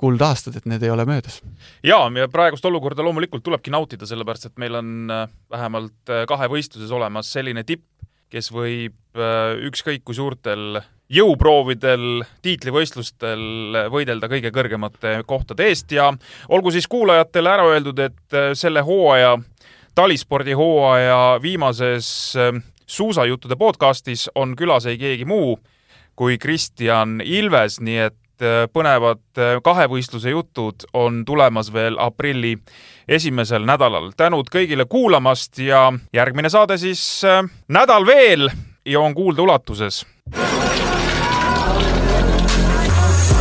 kuldaastad, et need ei ole möödas. jaa, ja praegust olukorda loomulikult tulebki nautida, sellepärast et meil on äh, vähemalt äh, kahevõistluses olemas selline tipp, kes võib äh, ükskõik kui suurtel jõuproovidel, tiitlivõistlustel võidelda kõige kõrgemate kohtade eest ja olgu siis kuulajatele ära öeldud, et selle hooaja, talispordi hooaja viimases suusajuttude podcastis on külas ei keegi muu kui Kristjan Ilves, nii et põnevad äh, kahevõistluse jutud on tulemas veel aprilli esimesel nädalal. tänud kõigile kuulamast ja järgmine saade siis äh, nädal veel ja on kuulda ulatuses.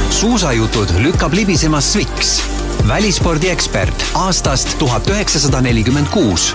suusajutud lükkab libisema Sviks, välispordiekspert aastast tuhat üheksasada nelikümmend kuus